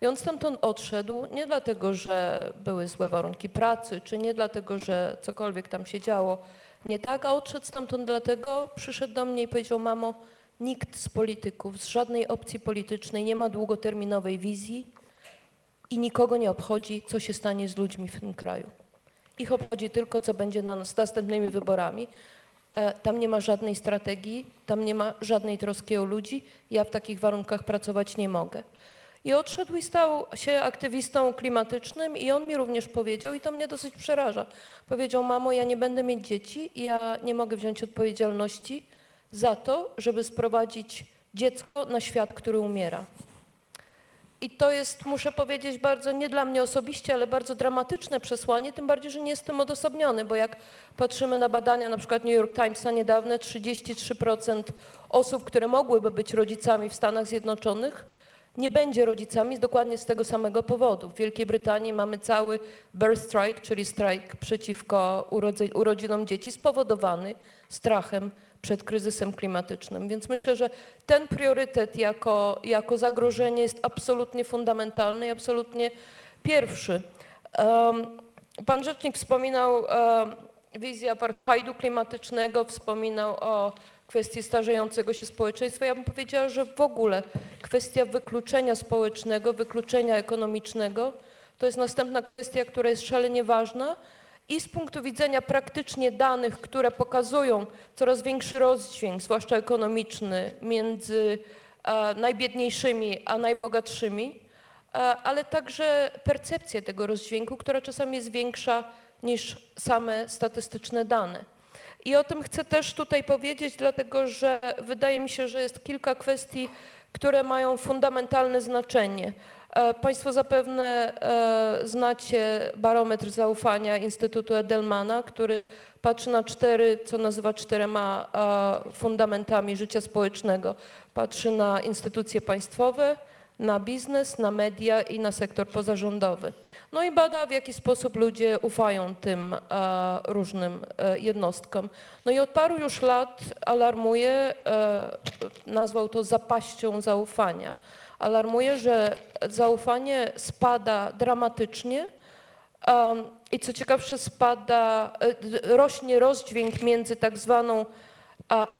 I on stamtąd odszedł nie dlatego, że były złe warunki pracy, czy nie dlatego, że cokolwiek tam się działo nie tak, a odszedł stamtąd dlatego, przyszedł do mnie i powiedział, mamo, nikt z polityków, z żadnej opcji politycznej nie ma długoterminowej wizji i nikogo nie obchodzi, co się stanie z ludźmi w tym kraju. Ich obchodzi tylko, co będzie na nas następnymi wyborami. E, Tam nie ma żadnej strategii, tam nie ma żadnej troski o ludzi. Ja w takich warunkach pracować nie mogę. I odszedł i stał się aktywistą klimatycznym i on mi również powiedział, i to mnie dosyć przeraża, powiedział, mamo, ja nie będę mieć dzieci i ja nie mogę wziąć odpowiedzialności za to, żeby sprowadzić dziecko na świat, który umiera. I to jest, muszę powiedzieć, bardzo nie dla mnie osobiście, ale bardzo dramatyczne przesłanie, tym bardziej, że nie jestem odosobniony, bo jak patrzymy na badania na przykład New York Timesa niedawne, 33% osób, które mogłyby być rodzicami w Stanach Zjednoczonych, nie będzie rodzicami dokładnie z tego samego powodu. W Wielkiej Brytanii mamy cały birth strike, czyli strajk przeciwko urodzinom dzieci spowodowany strachem przed kryzysem klimatycznym. Więc myślę, że ten priorytet jako, jako zagrożenie jest absolutnie fundamentalny i absolutnie pierwszy. Pan rzecznik wspominał wizję apartheidu klimatycznego, wspominał o kwestii starzejącego się społeczeństwa. Ja bym powiedziała, że w ogóle kwestia wykluczenia społecznego, wykluczenia ekonomicznego to jest następna kwestia, która jest szalenie ważna i z punktu widzenia praktycznie danych, które pokazują coraz większy rozdźwięk, zwłaszcza ekonomiczny, między e, najbiedniejszymi a najbogatszymi, e, ale także percepcję tego rozdźwięku, która czasami jest większa niż same statystyczne dane. I o tym chcę też tutaj powiedzieć, dlatego że wydaje mi się, że jest kilka kwestii, które mają fundamentalne znaczenie. E, Państwo zapewne e, znacie barometr zaufania Instytutu Edelmana, który patrzy na cztery, co nazywa czterema e, fundamentami życia społecznego. Patrzy na instytucje państwowe, na biznes, na media i na sektor pozarządowy. No i bada, w jaki sposób ludzie ufają tym różnym jednostkom. No i od paru już lat alarmuje, nazwał to zapaścią zaufania. Alarmuje, że zaufanie spada dramatycznie i co ciekawsze spada, e, rośnie rozdźwięk między tak zwaną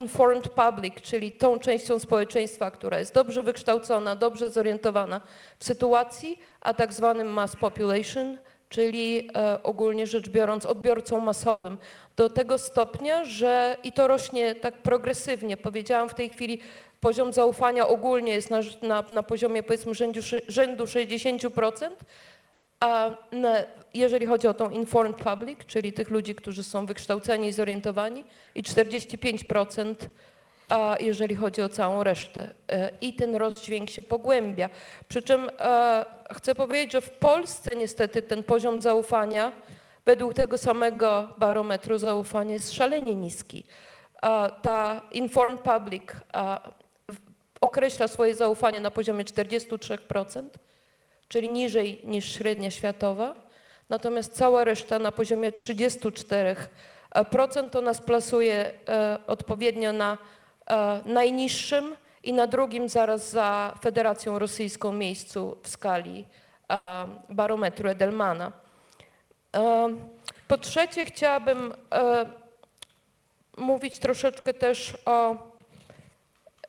informed public, czyli tą częścią społeczeństwa, która jest dobrze wykształcona, dobrze zorientowana w sytuacji, a tak zwanym mass population, czyli e, ogólnie rzecz biorąc odbiorcą masowym. Do tego stopnia, że i to rośnie tak progresywnie. Powiedziałam w tej chwili, poziom zaufania ogólnie jest na, na, na poziomie powiedzmy rzędu, rzędu 60%, a na, jeżeli chodzi o tą informed public, czyli tych ludzi, którzy są wykształceni i zorientowani, i 45%, a jeżeli chodzi o całą resztę. E, I ten rozdźwięk się pogłębia. Przy czym e, chcę powiedzieć, że w Polsce niestety ten poziom zaufania według tego samego barometru zaufania jest szalenie niski. Ta informed public określa swoje zaufanie na poziomie 43%, czyli niżej niż średnia światowa. Natomiast cała reszta na poziomie 34% to nas plasuje e, odpowiednio na e, najniższym i na drugim zaraz za Federacją Rosyjską miejscu w skali e, barometru Edelmana. Po trzecie chciałabym mówić troszeczkę też o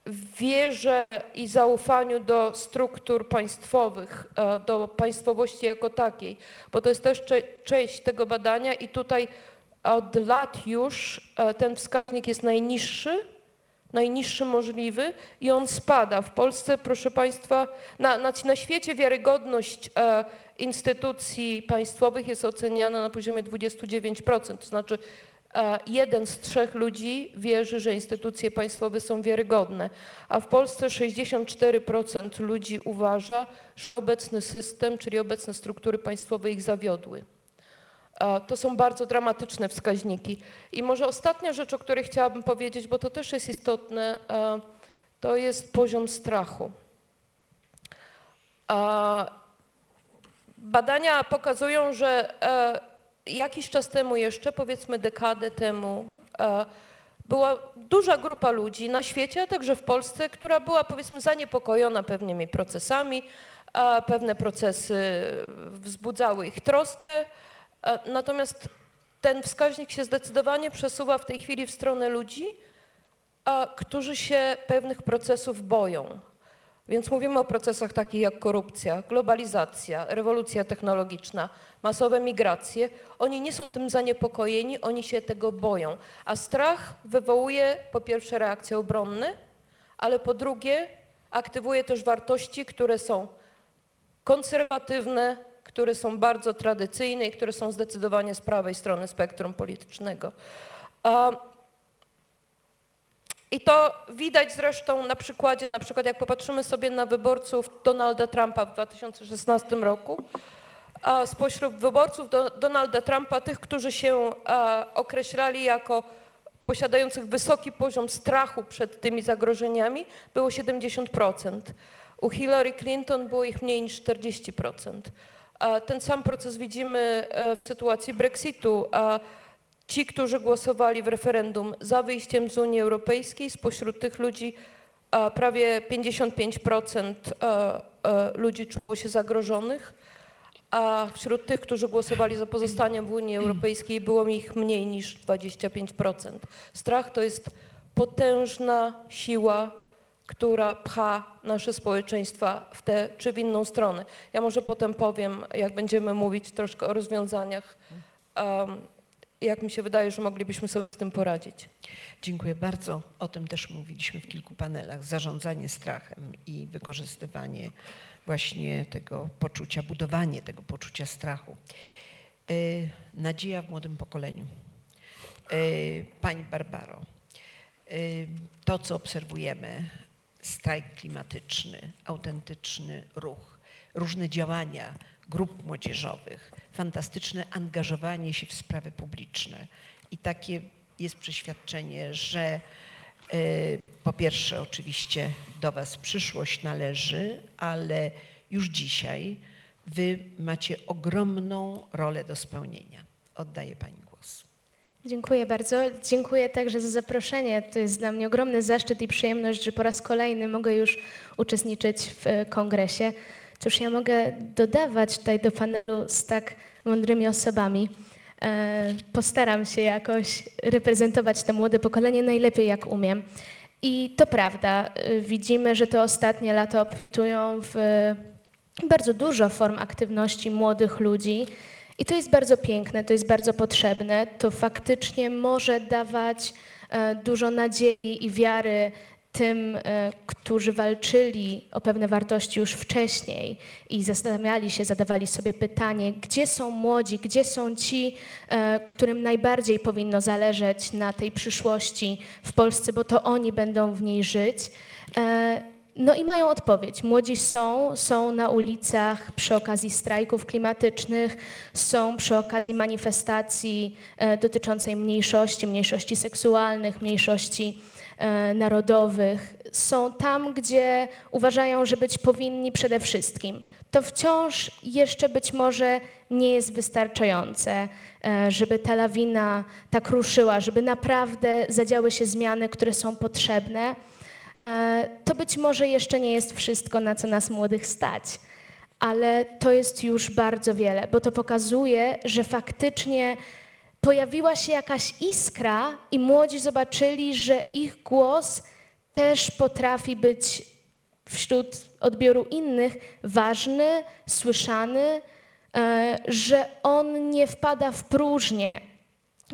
wierze i zaufaniu do struktur państwowych, e, do państwowości jako takiej, bo to jest też część tego badania i tutaj od lat już e, ten wskaźnik jest najniższy, najniższy możliwy i on spada. W Polsce, proszę Państwa, na, na, na świecie wiarygodność e, instytucji państwowych jest oceniana na poziomie 29%, to znaczy jeden z trzech ludzi wierzy, że instytucje państwowe są wiarygodne, a w Polsce 64% ludzi uważa, że obecny system, czyli obecne struktury państwowe ich zawiodły. To są bardzo dramatyczne wskaźniki. I może ostatnia rzecz, o której chciałabym powiedzieć, bo to też jest istotne, to jest poziom strachu. Badania pokazują, że e, jakiś czas temu jeszcze, powiedzmy dekadę temu, e, była duża grupa ludzi na świecie, a także w Polsce, która była powiedzmy zaniepokojona pewnymi procesami, pewne procesy wzbudzały ich troskę. E, Natomiast ten wskaźnik się zdecydowanie przesuwa w tej chwili w stronę ludzi, którzy się pewnych procesów boją. Więc mówimy o procesach takich jak korupcja, globalizacja, rewolucja technologiczna, masowe migracje. Oni nie są tym zaniepokojeni, oni się tego boją. A strach wywołuje po pierwsze reakcje obronne, ale po drugie aktywuje też wartości, które są konserwatywne, które są bardzo tradycyjne i które są zdecydowanie z prawej strony spektrum politycznego. I to widać zresztą na przykładzie, na przykład jak popatrzymy sobie na wyborców Donalda Trumpa w 2016 roku, spośród wyborców do, Donalda Trumpa, tych, którzy się a, określali jako posiadających wysoki poziom strachu przed tymi zagrożeniami, było 70%. U Hillary Clinton było ich mniej niż 40%. A ten sam proces widzimy e, w sytuacji Brexitu. Ci, którzy głosowali w referendum za wyjściem z Unii Europejskiej, spośród tych ludzi prawie 55% e, e, ludzi czuło się zagrożonych, a wśród tych, którzy głosowali za pozostaniem w Unii Europejskiej, było ich mniej niż 25%. Strach to jest potężna siła, która pcha nasze społeczeństwa w tę czy w inną stronę. Ja może potem powiem, jak będziemy mówić troszkę o rozwiązaniach, um, jak mi się wydaje, że moglibyśmy sobie z tym poradzić. Dziękuję bardzo. O tym też mówiliśmy w kilku panelach. Zarządzanie strachem i wykorzystywanie właśnie tego poczucia, budowanie tego poczucia strachu. Y, Nadzieja w młodym pokoleniu. Y, Pani Barbaro, y, to co obserwujemy, strajk klimatyczny, autentyczny ruch, różne działania grup młodzieżowych, fantastyczne angażowanie się w sprawy publiczne i takie jest przeświadczenie, że po pierwsze oczywiście do Was przyszłość należy, ale już dzisiaj Wy macie ogromną rolę do spełnienia. Oddaję Pani głos. Dziękuję bardzo. Dziękuję także za zaproszenie. To jest dla mnie ogromny zaszczyt i przyjemność, że po raz kolejny mogę już uczestniczyć w e, kongresie. Cóż ja mogę dodawać tutaj do panelu z tak mądrymi osobami? E, Postaram się jakoś reprezentować to młode pokolenie najlepiej jak umiem. I to prawda, e, widzimy, że te ostatnie lata obfitują w bardzo dużo form aktywności młodych ludzi. I to jest bardzo piękne, to jest bardzo potrzebne. To faktycznie może dawać e, dużo nadziei i wiary tym, e, którzy walczyli o pewne wartości już wcześniej i zastanawiali się, zadawali sobie pytanie, gdzie są młodzi, gdzie są ci, e, którym najbardziej powinno zależeć na tej przyszłości w Polsce, bo to oni będą w niej żyć. E, no i mają odpowiedź. Młodzi są, są na ulicach przy okazji strajków klimatycznych, są przy okazji manifestacji dotyczącej mniejszości, mniejszości seksualnych, mniejszości narodowych. Są tam, gdzie uważają, że być powinni przede wszystkim. To wciąż jeszcze być może nie jest wystarczające, e, żeby ta lawina tak ruszyła, żeby naprawdę zadziały się zmiany, które są potrzebne. E, To być może jeszcze nie jest wszystko, na co nas młodych stać, ale to jest już bardzo wiele, bo to pokazuje, że faktycznie pojawiła się jakaś iskra i młodzi zobaczyli, że ich głos też potrafi być wśród odbioru innych ważny, słyszany, e, że on nie wpada w próżnię,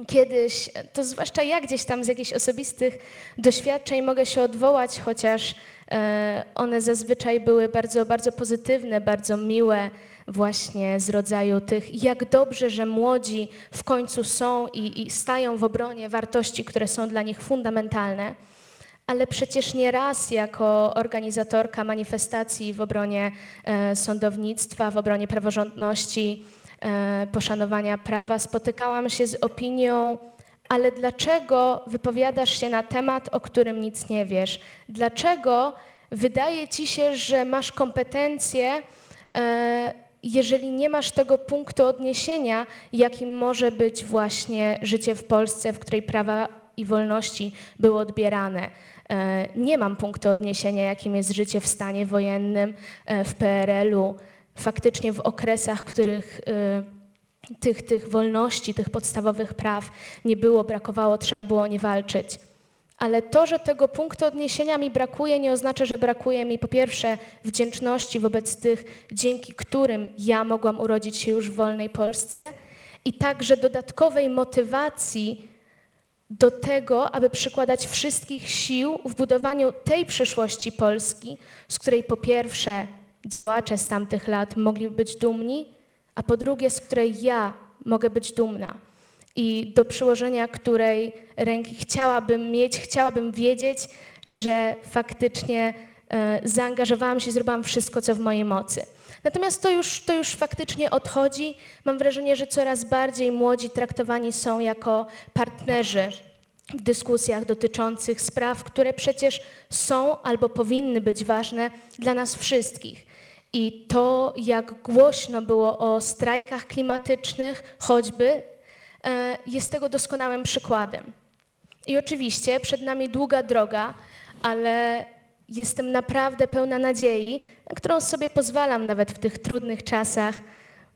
kiedyś, to zwłaszcza ja gdzieś tam z jakichś osobistych doświadczeń mogę się odwołać, chociaż e, one zazwyczaj były bardzo, bardzo pozytywne, bardzo miłe, właśnie z rodzaju tych, jak dobrze, że młodzi w końcu są i, i stają w obronie wartości, które są dla nich fundamentalne. Ale przecież nie raz jako organizatorka manifestacji w obronie e, sądownictwa, w obronie praworządności, e, poszanowania prawa spotykałam się z opinią, ale dlaczego wypowiadasz się na temat, o którym nic nie wiesz? Dlaczego wydaje ci się, że masz kompetencje, e, jeżeli nie masz tego punktu odniesienia, jakim może być właśnie życie w Polsce, w której prawa i wolności były odbierane? E, Nie mam punktu odniesienia, jakim jest życie w stanie wojennym, e, w PRL-u, faktycznie w okresach, w których e, tych, tych wolności, tych podstawowych praw nie było, brakowało, trzeba było nie walczyć. Ale to, że tego punktu odniesienia mi brakuje, nie oznacza, że brakuje mi po pierwsze wdzięczności wobec tych, dzięki którym ja mogłam urodzić się już w wolnej Polsce, i także dodatkowej motywacji do tego, aby przykładać wszystkich sił w budowaniu tej przyszłości Polski, z której po pierwsze działacze z tamtych lat mogli być dumni, a po drugie, z której ja mogę być dumna. I do przyłożenia której ręki chciałabym mieć, chciałabym wiedzieć, że faktycznie e, zaangażowałam się, zrobiłam wszystko, co w mojej mocy. Natomiast to już, to już faktycznie odchodzi. Mam wrażenie, że coraz bardziej młodzi traktowani są jako partnerzy w dyskusjach dotyczących spraw, które przecież są albo powinny być ważne dla nas wszystkich. I to, jak głośno było o strajkach klimatycznych, choćby, jest tego doskonałym przykładem. I oczywiście przed nami długa droga, ale jestem naprawdę pełna nadziei, na którą sobie pozwalam nawet w tych trudnych czasach.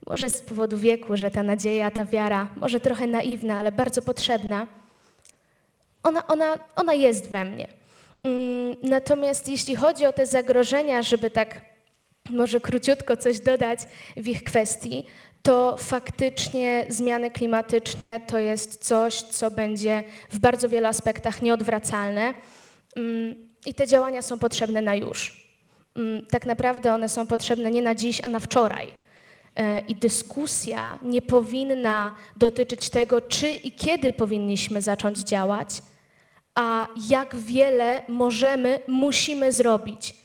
Może z powodu wieku, że ta nadzieja, ta wiara, może trochę naiwna, ale bardzo potrzebna. Ona, ona, ona jest we mnie. Mm, Natomiast jeśli chodzi o te zagrożenia, żeby tak może króciutko coś dodać w ich kwestii, to faktycznie zmiany klimatyczne to jest coś, co będzie w bardzo wielu aspektach nieodwracalne Mm, i te działania są potrzebne na już. Mm, Tak naprawdę one są potrzebne nie na dziś, a na wczoraj. E, I dyskusja nie powinna dotyczyć tego, czy i kiedy powinniśmy zacząć działać, a jak wiele możemy, musimy zrobić.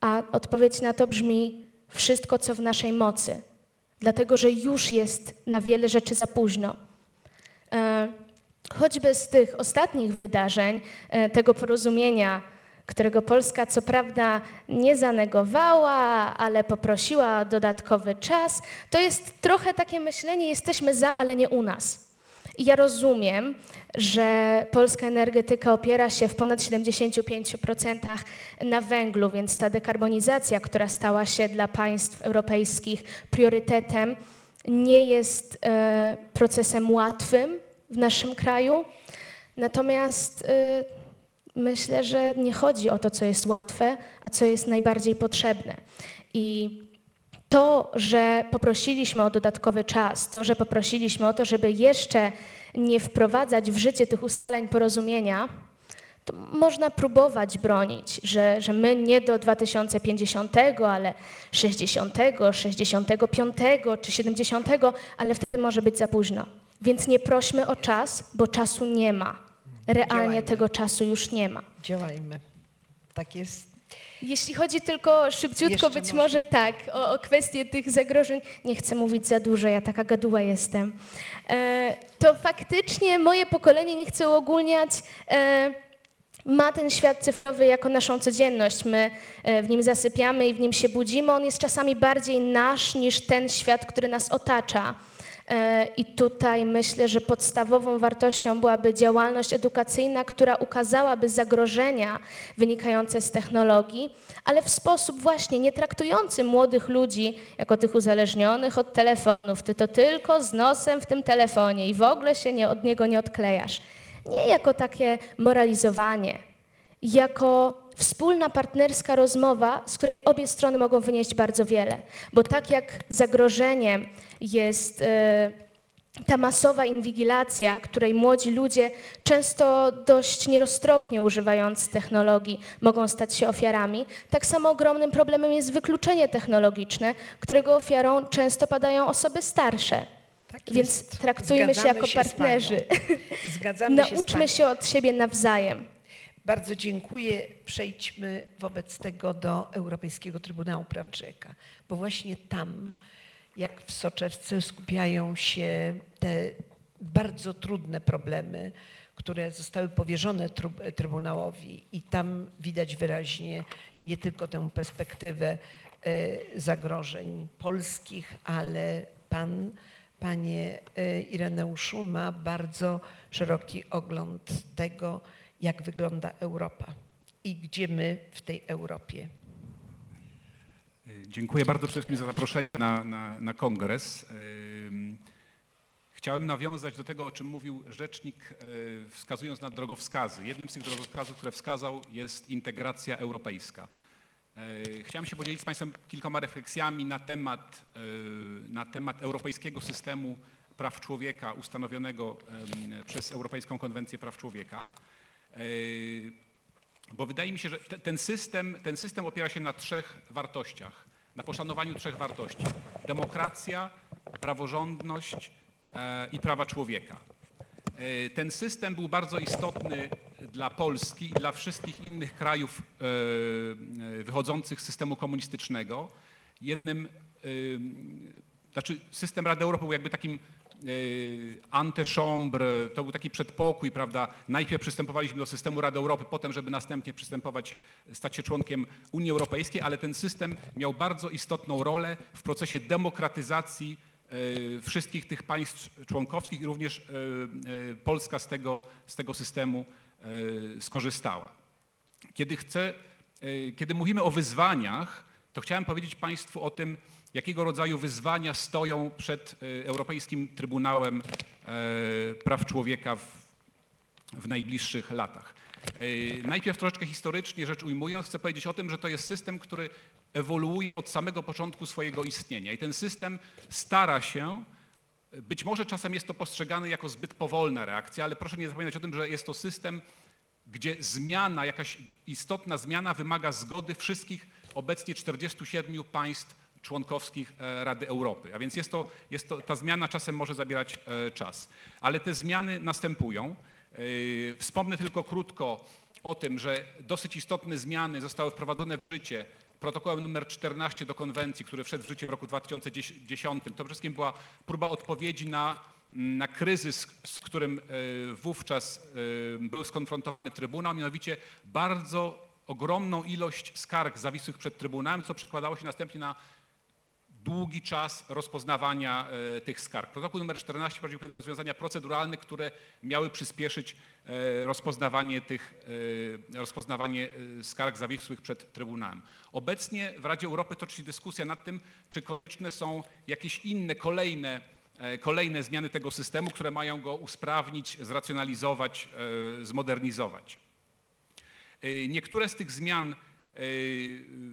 A odpowiedź na to brzmi wszystko, co w naszej mocy, dlatego że już jest na wiele rzeczy za późno. E, Choćby z tych ostatnich wydarzeń, e, tego porozumienia, którego Polska co prawda nie zanegowała, ale poprosiła o dodatkowy czas, to jest trochę takie myślenie: jesteśmy za, ale nie u nas. I ja rozumiem, że polska energetyka opiera się w ponad 75% na węglu, więc ta dekarbonizacja, która stała się dla państw europejskich priorytetem, nie jest e, procesem łatwym w naszym kraju. Natomiast e, myślę, że nie chodzi o to, co jest łatwe, a co jest najbardziej potrzebne. I to, że poprosiliśmy o dodatkowy czas, to, że poprosiliśmy o to, żeby jeszcze nie wprowadzać w życie tych ustaleń porozumienia, to można próbować bronić, że, że my nie do 2050, ale 60, 65 czy 70, ale wtedy może być za późno. Więc nie prośmy o czas, bo czasu nie ma. Realnie Działajmy. tego czasu już nie ma. Działajmy. Tak jest. Jeśli chodzi tylko szybciutko, Jeszcze być może. tak, o, o kwestię tych zagrożeń, nie chcę mówić za dużo, ja taka gaduła jestem, e, to faktycznie moje pokolenie, nie chcę uogólniać, e, ma ten świat cyfrowy jako naszą codzienność. My e, w nim zasypiamy i w nim się budzimy. On jest czasami bardziej nasz niż ten świat, który nas otacza. I tutaj myślę, że podstawową wartością byłaby działalność edukacyjna, która ukazałaby zagrożenia wynikające z technologii, ale w sposób właśnie nie traktujący młodych ludzi jako tych uzależnionych od telefonów. Ty to tylko z nosem w tym telefonie i w ogóle się nie, od niego nie odklejasz. Nie jako takie moralizowanie, jako wspólna partnerska rozmowa, z której obie strony mogą wynieść bardzo wiele. Bo tak jak zagrożeniem jest e, ta masowa inwigilacja, której młodzi ludzie często dość nieroztropnie używając technologii mogą stać się ofiarami, tak samo ogromnym problemem jest wykluczenie technologiczne, którego ofiarą często padają osoby starsze. Tak Więc traktujmy się Zgadzamy jako z panią. partnerzy. Zgadzamy się. Nauczmy się od siebie nawzajem. Bardzo dziękuję. Przejdźmy wobec tego do Europejskiego Trybunału Praw Człowieka, bo właśnie tam, jak w soczewce, skupiają się te bardzo trudne problemy, które zostały powierzone Trybunałowi i tam widać wyraźnie nie tylko tę perspektywę e, zagrożeń polskich, ale pan, panie e, Ireneuszu, ma bardzo szeroki ogląd tego, jak wygląda Europa i gdzie my w tej Europie. Dziękuję bardzo wszystkim za zaproszenie na, na, na kongres. Chciałem nawiązać do tego, o czym mówił rzecznik, y, wskazując na drogowskazy. Jednym z tych drogowskazów, które wskazał, jest integracja europejska. Y, Chciałem się podzielić z Państwem kilkoma refleksjami na temat, y, na temat europejskiego systemu praw człowieka ustanowionego przez Europejską Konwencję Praw Człowieka. Bo wydaje mi się, że te- ten system, ten system opiera się na trzech wartościach, na poszanowaniu trzech wartości. Demokracja, praworządność e, i prawa człowieka. E, Ten system był bardzo istotny dla Polski i dla wszystkich innych krajów e, wychodzących z systemu komunistycznego. Jednym, znaczy system Rady Europy był jakby takim e, antechambre, to był taki przedpokój, prawda? Najpierw przystępowaliśmy do systemu Rady Europy, potem, żeby następnie przystępować, stać się członkiem Unii Europejskiej, ale ten system miał bardzo istotną rolę w procesie demokratyzacji e, wszystkich tych państw członkowskich i również e, Polska z tego, z tego systemu skorzystała. Kiedy, chcę, kiedy mówimy o wyzwaniach, to chciałem powiedzieć Państwu o tym, jakiego rodzaju wyzwania stoją przed e, Europejskim Trybunałem e, Praw Człowieka w, w najbliższych latach. E, Najpierw troszeczkę historycznie rzecz ujmując, chcę powiedzieć o tym, że to jest system, który ewoluuje od samego początku swojego istnienia. I ten system stara się, być może czasem jest to postrzegane jako zbyt powolna reakcja, ale proszę nie zapominać o tym, że jest to system, gdzie zmiana, jakaś istotna zmiana wymaga zgody wszystkich obecnie 47 państw członkowskich e, Rady Europy. A więc jest to, jest to, ta zmiana czasem może zabierać e, czas. Ale te zmiany następują. E, Wspomnę tylko krótko o tym, że dosyć istotne zmiany zostały wprowadzone w życie protokołem numer 14 do konwencji, który wszedł w życie w roku 2010. To przede wszystkim była próba odpowiedzi na, na kryzys, z którym wówczas był skonfrontowany Trybunał, mianowicie bardzo ogromną ilość skarg zawisłych przed Trybunałem, co przekładało się następnie na długi czas rozpoznawania e, tych skarg. Protokół nr 14 wprowadził rozwiązania proceduralne, które miały przyspieszyć e, rozpoznawanie tych e, rozpoznawanie skarg zawisłych przed Trybunałem. Obecnie w Radzie Europy toczy się dyskusja nad tym, czy konieczne są jakieś inne, kolejne kolejne zmiany tego systemu, które mają go usprawnić, zracjonalizować, zmodernizować. Niektóre z tych zmian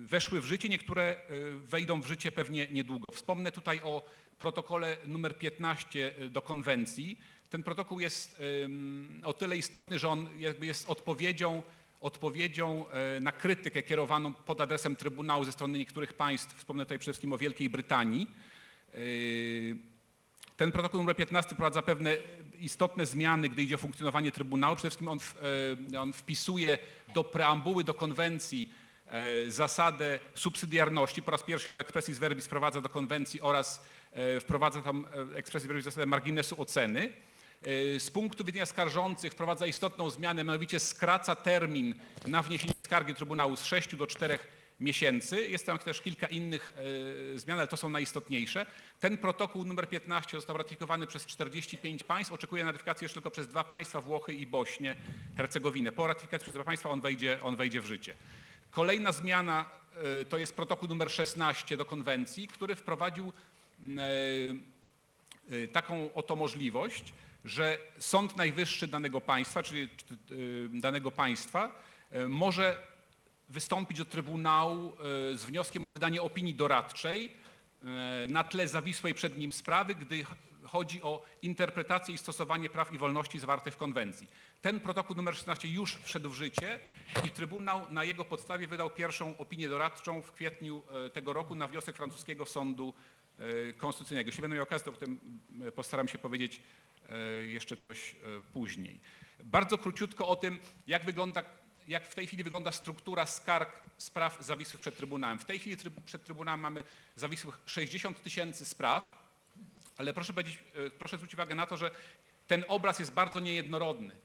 weszły w życie, niektóre e, wejdą w życie pewnie niedługo. Wspomnę tutaj o protokole numer 15 do konwencji. Ten protokół jest o tyle istotny, że on jakby jest odpowiedzią, odpowiedzią e, na krytykę kierowaną pod adresem Trybunału ze strony niektórych państw. Wspomnę tutaj przede wszystkim o Wielkiej Brytanii. E, ten protokół nr 15 wprowadza pewne istotne zmiany, gdy idzie o funkcjonowanie Trybunału. Przede wszystkim on, e, on wpisuje do preambuły, do konwencji e, zasadę subsydiarności. Po raz pierwszy expressis verbis wprowadza do konwencji oraz e, wprowadza tam e, expressis verbis zasadę marginesu oceny. E, Z punktu widzenia skarżących wprowadza istotną zmianę, mianowicie skraca termin na wniesienie skargi Trybunału z 6 do 4 miesięcy. Jest tam też kilka innych e, zmian, ale to są najistotniejsze. Ten protokół numer 15 został ratyfikowany przez 45 państw. Oczekuje na ratyfikację jeszcze tylko przez dwa państwa, Włochy i Bośnię, Hercegowinę. Po ratyfikacji przez dwa państwa on wejdzie, on wejdzie w życie. Kolejna zmiana e, to jest protokół numer 16 do konwencji, który wprowadził e, y, taką oto możliwość, że Sąd Najwyższy danego państwa, czyli danego państwa, może wystąpić do Trybunału z wnioskiem o wydanie opinii doradczej na tle zawisłej przed nim sprawy, gdy chodzi o interpretację i stosowanie praw i wolności zawartych w konwencji. Ten protokół numer 16 już wszedł w życie i Trybunał na jego podstawie wydał pierwszą opinię doradczą w kwietniu e, tego roku na wniosek francuskiego sądu e, konstytucyjnego. Jeśli będę miał okazję, to o tym e, postaram się powiedzieć jeszcze coś później. Bardzo króciutko o tym, jak wygląda, jak w tej chwili wygląda struktura skarg spraw zawisłych przed Trybunałem. W tej chwili tryb, przed Trybunałem mamy zawisłych 60 tysięcy spraw, ale proszę, e, proszę zwrócić uwagę na to, że ten obraz jest bardzo niejednorodny.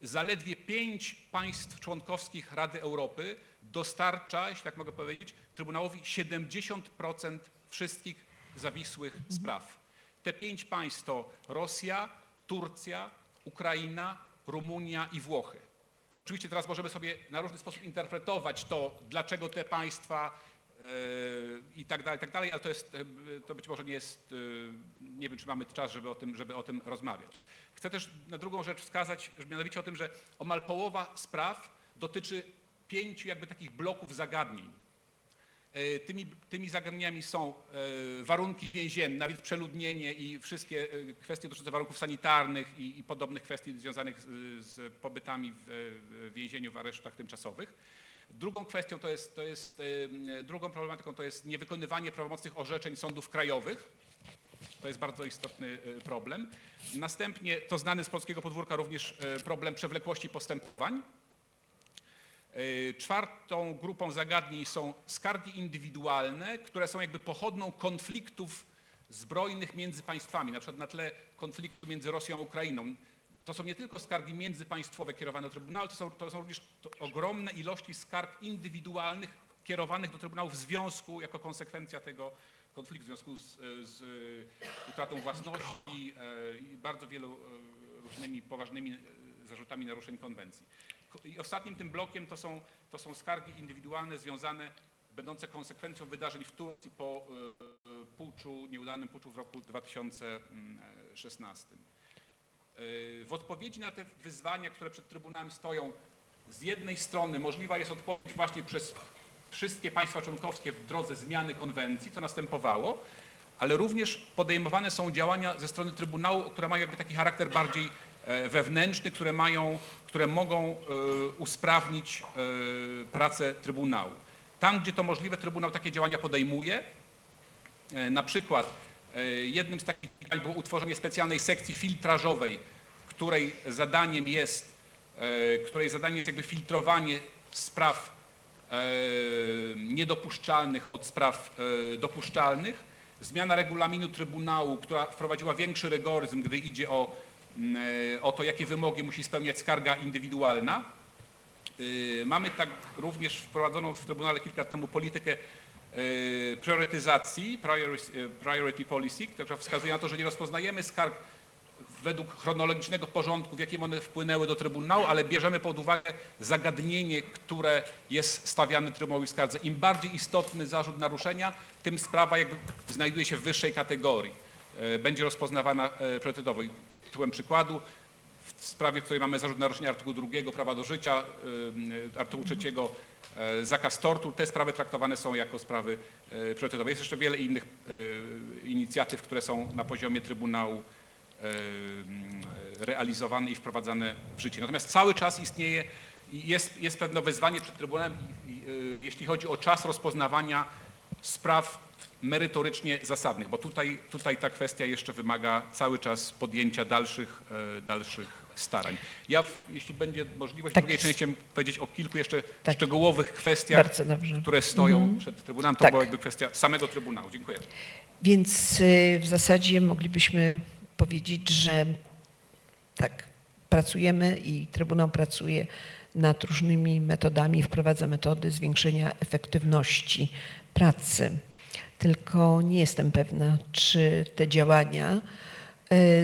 Zaledwie pięć państw członkowskich Rady Europy dostarcza, jeśli tak mogę powiedzieć, Trybunałowi 70% wszystkich zawisłych spraw. Te pięć państw to Rosja, Turcja, Ukraina, Rumunia i Włochy. Oczywiście teraz możemy sobie na różny sposób interpretować to, dlaczego te państwa i tak dalej, tak dalej, ale to, jest, e, to być może nie jest, e, nie wiem, czy mamy czas, żeby o tym, żeby o tym rozmawiać. Chcę też na drugą rzecz wskazać, że mianowicie o tym, że omal połowa spraw dotyczy pięciu jakby takich bloków zagadnień. E, Tymi, tymi zagadnieniami są e, warunki więzienne, nawet przeludnienie i wszystkie e, kwestie dotyczące warunków sanitarnych i, i podobnych kwestii związanych z, z pobytami w więzieniu, w aresztach tymczasowych. Drugą kwestią to jest, to jest, e, drugą problematyką to jest niewykonywanie prawomocnych orzeczeń sądów krajowych. To jest bardzo istotny y, problem. Następnie to znany z polskiego podwórka również y, problem przewlekłości postępowań. Y, Czwartą grupą zagadnień są skargi indywidualne, które są jakby pochodną konfliktów zbrojnych między państwami, na przykład na tle konfliktu między Rosją a Ukrainą. To są nie tylko skargi międzypaństwowe kierowane do Trybunału, to są, to są również to ogromne ilości skarg indywidualnych kierowanych do Trybunału w związku, jako konsekwencja tego konfliktu, w związku z, z utratą własności e, i bardzo wielu e, różnymi poważnymi e, zarzutami naruszeń konwencji. Ko- I ostatnim tym blokiem to są, to są skargi indywidualne związane, będące konsekwencją wydarzeń w Turcji po e, e, puczu, nieudanym puczu w roku 2016. W odpowiedzi na te wyzwania, które przed Trybunałem stoją, z jednej strony możliwa jest odpowiedź właśnie przez wszystkie państwa członkowskie w drodze zmiany konwencji, co następowało, ale również podejmowane są działania ze strony Trybunału, które mają jakby taki charakter bardziej e, wewnętrzny, które mają, które mogą e, usprawnić e, pracę Trybunału. Tam, gdzie to możliwe, Trybunał takie działania podejmuje. Na przykład jednym z takich działań było utworzenie specjalnej sekcji filtrażowej, której zadaniem jest, e, której zadaniem jest jakby filtrowanie spraw e, niedopuszczalnych od spraw e, dopuszczalnych. Zmiana regulaminu Trybunału, która wprowadziła większy rygoryzm, gdy idzie o, e, o to, jakie wymogi musi spełniać skarga indywidualna. Mamy tak również wprowadzoną w Trybunale kilka lat temu politykę priorytetyzacji, priority, y, priority policy, która wskazuje na to, że nie rozpoznajemy skarg według chronologicznego porządku, w jakim one wpłynęły do Trybunału, ale bierzemy pod uwagę zagadnienie, które jest stawiane Trybunałowi skardze. Im bardziej istotny zarzut naruszenia, tym sprawa jakby znajduje się w wyższej kategorii. E, Będzie rozpoznawana priorytetowo. I Tytułem przykładu, w sprawie, w której mamy zarzut naruszenia artykułu 2 prawa do życia, y, artykułu 3 e, zakaz tortur, te sprawy traktowane są jako sprawy e, priorytetowe. Jest jeszcze wiele innych e, inicjatyw, które są na poziomie Trybunału e, realizowane i wprowadzane w życie. Natomiast cały czas istnieje, jest, jest pewne wyzwanie przed Trybunałem, jeśli chodzi o czas rozpoznawania spraw merytorycznie zasadnych, bo tutaj, tutaj ta kwestia jeszcze wymaga cały czas podjęcia dalszych, e, dalszych starań. Ja, jeśli będzie możliwość, Tak. w drugiej części chciałem powiedzieć o kilku jeszcze Tak. szczegółowych kwestiach, które stoją przed Trybunałem. To Tak. była jakby kwestia samego Trybunału. Dziękuję. Więc y, w zasadzie moglibyśmy powiedzieć, że tak, pracujemy i Trybunał pracuje nad różnymi metodami, wprowadza metody zwiększenia efektywności pracy. Tylko nie jestem pewna, czy te działania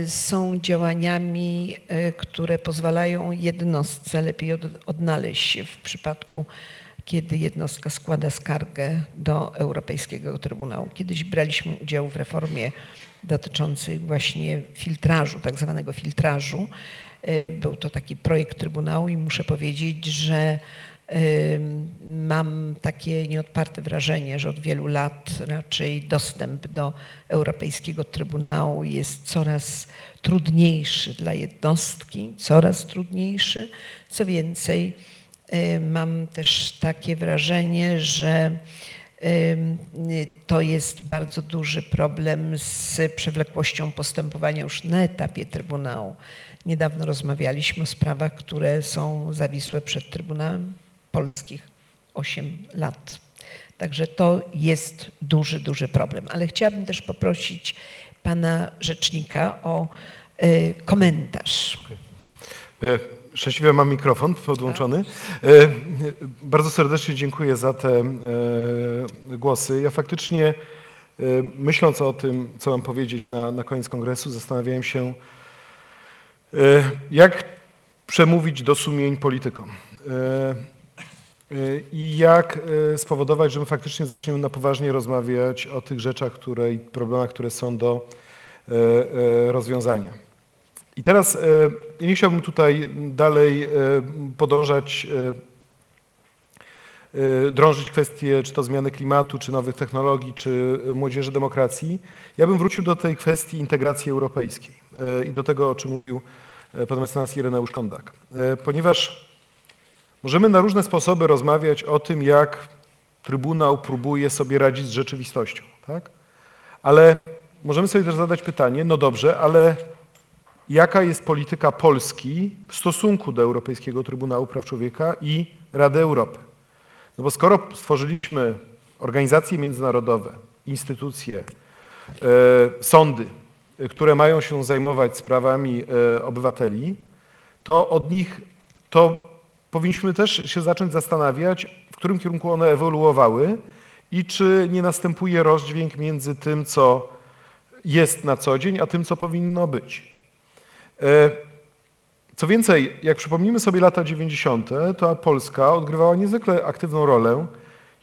są działaniami, y, które pozwalają jednostce lepiej od, odnaleźć się w przypadku, kiedy jednostka składa skargę do Europejskiego Trybunału. Kiedyś braliśmy udział w reformie dotyczącej właśnie filtrażu, tak zwanego filtrażu. Y, Był to taki projekt Trybunału i muszę powiedzieć, że Mam takie nieodparte wrażenie, że od wielu lat raczej dostęp do Europejskiego Trybunału jest coraz trudniejszy dla jednostki, coraz trudniejszy. Co więcej, y, mam też takie wrażenie, że to jest bardzo duży problem z przewlekłością postępowania już na etapie Trybunału. Niedawno rozmawialiśmy o sprawach, które są zawisłe przed Trybunałem Polskich 8 lat. Także to jest duży, duży problem. Ale chciałabym też poprosić pana rzecznika o y, komentarz. E, Szczęśliwie mam mikrofon podłączony. E, Bardzo serdecznie dziękuję za te e, głosy. Ja faktycznie myśląc o tym, co mam powiedzieć na, na koniec kongresu, zastanawiałem się, jak przemówić do sumień politykom. E, I jak e, spowodować, że my faktycznie zaczniemy na poważnie rozmawiać o tych rzeczach które, i problemach, które są do e, rozwiązania. I teraz nie chciałbym tutaj dalej podążać, drążyć kwestie czy to zmiany klimatu, czy nowych technologii, czy młodzieży demokracji. Ja bym wrócił do tej kwestii integracji europejskiej i do tego, o czym mówił pan mecenas Ireneusz Kondak. Ponieważ możemy na różne sposoby rozmawiać o tym, jak Trybunał próbuje sobie radzić z rzeczywistością, tak? Ale możemy sobie też zadać pytanie, no dobrze, ale jaka jest polityka Polski w stosunku do Europejskiego Trybunału Praw Człowieka i Rady Europy? No bo skoro stworzyliśmy organizacje międzynarodowe, instytucje, e, sądy, e, które mają się zajmować sprawami e, obywateli, to od nich to powinniśmy też się zacząć zastanawiać, w którym kierunku one ewoluowały i czy nie następuje rozdźwięk między tym, co jest na co dzień, a tym, co powinno być. E, Co więcej, jak przypomnimy sobie lata 90., to Polska odgrywała niezwykle aktywną rolę,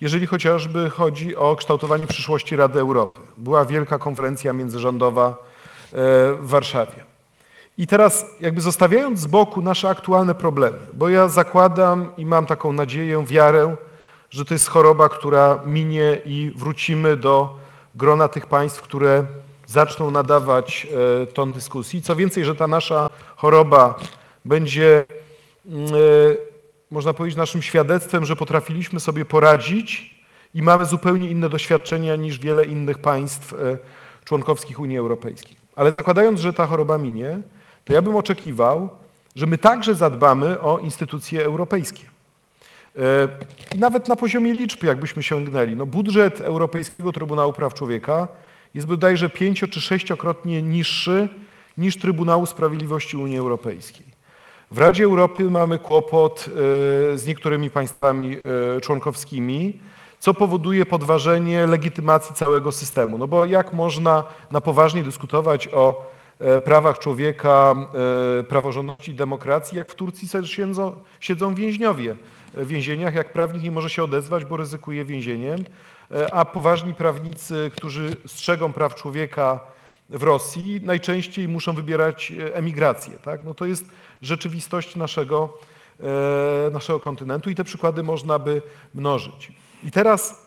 jeżeli chociażby chodzi o kształtowanie przyszłości Rady Europy. Była wielka konferencja międzyrządowa e, w Warszawie. I teraz jakby zostawiając z boku nasze aktualne problemy, bo ja zakładam i mam taką nadzieję, wiarę, że to jest choroba, która minie i wrócimy do grona tych państw, które zaczną nadawać e, ton dyskusji. Co więcej, że ta nasza choroba będzie, mm, e, można powiedzieć, naszym świadectwem, że potrafiliśmy sobie poradzić i mamy zupełnie inne doświadczenia niż wiele innych państw e, członkowskich Unii Europejskiej. Ale zakładając, że ta choroba minie, to ja bym oczekiwał, że my także zadbamy o instytucje europejskie. E, I nawet na poziomie liczb, jakbyśmy sięgnęli, no budżet Europejskiego Trybunału Praw Człowieka jest bodajże pięcio czy sześciokrotnie niższy niż Trybunału Sprawiedliwości Unii Europejskiej. W Radzie Europy mamy kłopot e, z niektórymi państwami e, członkowskimi, co powoduje podważenie legitymacji całego systemu. No bo jak można na poważnie dyskutować o prawach człowieka, e, praworządności i demokracji, jak w Turcji siedzą, siedzą więźniowie w więzieniach, jak prawnik nie może się odezwać, bo ryzykuje więzieniem, e, a poważni prawnicy, którzy strzegą praw człowieka w Rosji, najczęściej muszą wybierać e, emigrację. Tak? No to jest rzeczywistość naszego, e, naszego kontynentu i te przykłady można by mnożyć. I teraz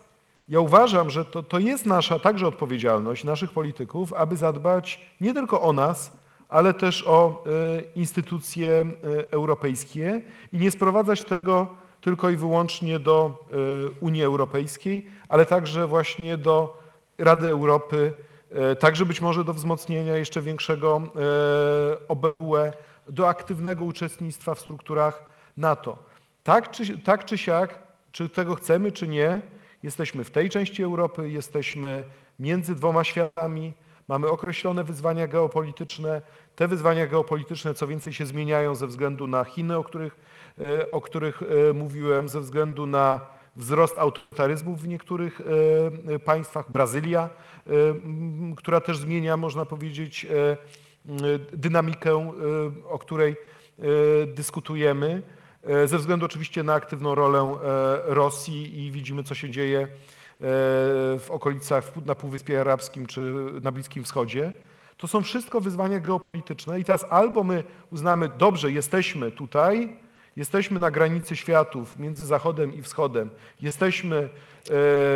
ja uważam, że to, to jest nasza także odpowiedzialność naszych polityków, aby zadbać nie tylko o nas, ale też o e, instytucje e, europejskie i nie sprowadzać tego tylko i wyłącznie do e, Unii Europejskiej, ale także właśnie do Rady Europy, także być może do wzmocnienia jeszcze większego OBWE, do aktywnego uczestnictwa w strukturach NATO. Tak czy, tak czy siak, czy tego chcemy, czy nie, jesteśmy w tej części Europy, jesteśmy między dwoma światami, mamy określone wyzwania geopolityczne. Te wyzwania geopolityczne, co więcej, się zmieniają ze względu na Chiny, o których, e, o których e, mówiłem, ze względu na wzrost autorytaryzmu w niektórych e, państwach, Brazylia, która też zmienia, można powiedzieć, dynamikę, o której dyskutujemy, ze względu oczywiście na aktywną rolę e, Rosji i widzimy, co się dzieje e, w okolicach na Półwyspie Arabskim czy na Bliskim Wschodzie. To są wszystko wyzwania geopolityczne i teraz albo my uznamy, dobrze, jesteśmy tutaj, jesteśmy na granicy światów między Zachodem i Wschodem, jesteśmy e,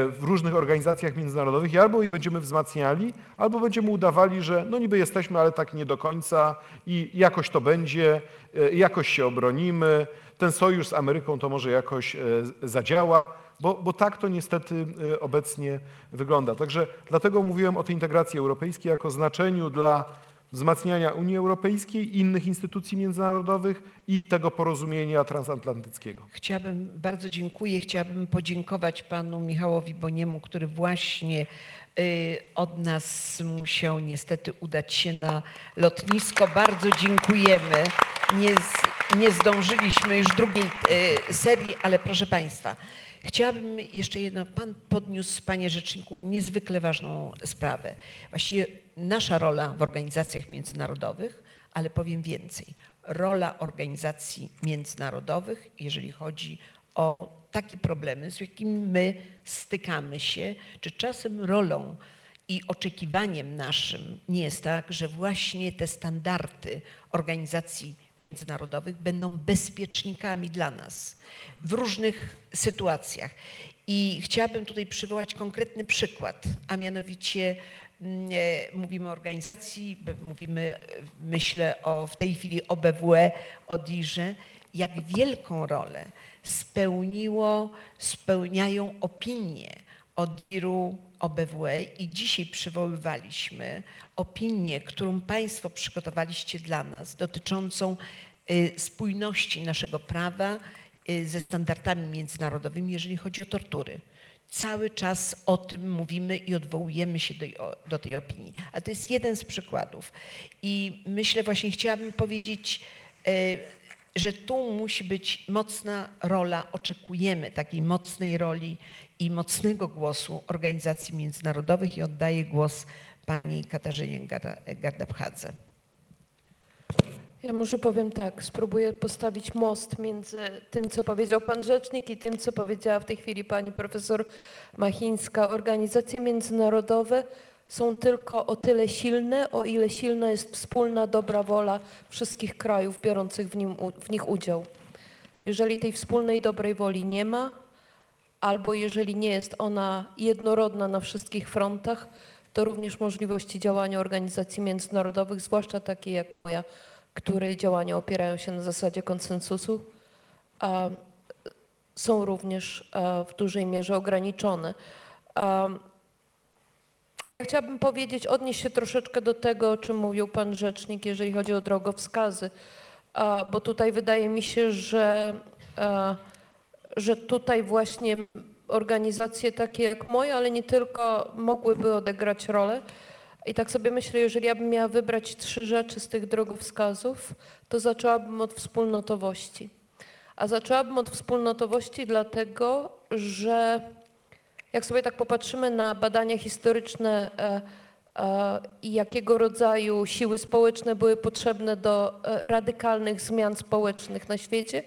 w różnych organizacjach międzynarodowych i albo będziemy wzmacniali, albo będziemy udawali, że no niby jesteśmy, ale tak nie do końca i jakoś to będzie, e, jakoś się obronimy, ten sojusz z Ameryką to może jakoś e, zadziała, bo, bo tak to niestety obecnie wygląda. Także dlatego mówiłem o tej integracji europejskiej jako znaczeniu dla wzmacniania Unii Europejskiej, innych instytucji międzynarodowych i tego porozumienia transatlantyckiego. Chciałabym, bardzo dziękuję. Chciałabym podziękować panu Michałowi Boniemu, który właśnie y, od nas musiał niestety udać się na lotnisko. Bardzo dziękujemy. Nie, nie zdążyliśmy już drugiej y, serii, ale proszę państwa, chciałabym jeszcze jedno. Pan podniósł, panie rzeczniku, niezwykle ważną sprawę. Właściwie nasza rola w organizacjach międzynarodowych, ale powiem więcej. Rola organizacji międzynarodowych, jeżeli chodzi o takie problemy, z jakimi my stykamy się, czy czasem rolą i oczekiwaniem naszym nie jest tak, że właśnie te standardy organizacji międzynarodowych będą bezpiecznikami dla nas w różnych sytuacjach. I chciałabym tutaj przywołać konkretny przykład, a mianowicie mówimy o organizacji, mówimy, e, myślę o w tej chwili OBWE, o DIRze, jak wielką rolę spełniło, spełniają opinie ODIR-u, OBWE i dzisiaj przywoływaliśmy opinię, którą Państwo przygotowaliście dla nas dotyczącą y, spójności naszego prawa y, ze standardami międzynarodowymi, jeżeli chodzi o tortury. Cały czas o tym mówimy i odwołujemy się do, do tej opinii. A to jest jeden z przykładów. I myślę właśnie, chciałabym powiedzieć, y, że tu musi być mocna rola, oczekujemy takiej mocnej roli i mocnego głosu organizacji międzynarodowych i oddaję głos pani Katarzynie Garda- Gardabchadze. Ja może powiem tak, spróbuję postawić most między tym, co powiedział pan rzecznik i tym, co powiedziała w tej chwili pani profesor Machińska. Organizacje międzynarodowe są tylko o tyle silne, o ile silna jest wspólna dobra wola wszystkich krajów biorących w, nim, w nich udział. Jeżeli tej wspólnej dobrej woli nie ma, albo jeżeli nie jest ona jednorodna na wszystkich frontach, to również możliwości działania organizacji międzynarodowych, zwłaszcza takiej jak moja, której działania opierają się na zasadzie konsensusu, są również w dużej mierze ograniczone. Chciałabym powiedzieć, odnieść się troszeczkę do tego, o czym mówił pan rzecznik, jeżeli chodzi o drogowskazy, bo tutaj wydaje mi się, że, że tutaj właśnie organizacje takie jak moja, ale nie tylko, mogłyby odegrać rolę. I tak sobie myślę, jeżeli ja bym miała wybrać trzy rzeczy z tych drogowskazów, to zaczęłabym od wspólnotowości. A zaczęłabym od wspólnotowości dlatego, że jak sobie tak popatrzymy na badania historyczne e, e, i jakiego rodzaju siły społeczne były potrzebne do e, radykalnych zmian społecznych na świecie,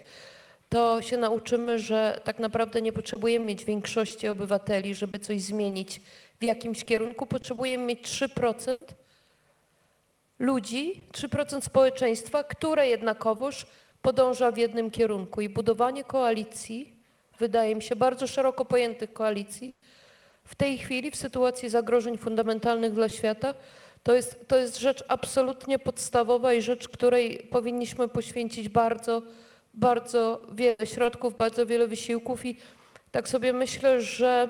to się nauczymy, że tak naprawdę nie potrzebujemy mieć większości obywateli, żeby coś zmienić w jakimś kierunku. Potrzebujemy mieć 3% ludzi, 3% społeczeństwa, które jednakowoż podąża w jednym kierunku. I budowanie koalicji, wydaje mi się, bardzo szeroko pojętych koalicji, w tej chwili, w sytuacji zagrożeń fundamentalnych dla świata, to jest, to jest rzecz absolutnie podstawowa i rzecz, której powinniśmy poświęcić bardzo, bardzo wiele środków, bardzo wiele wysiłków i tak sobie myślę, że,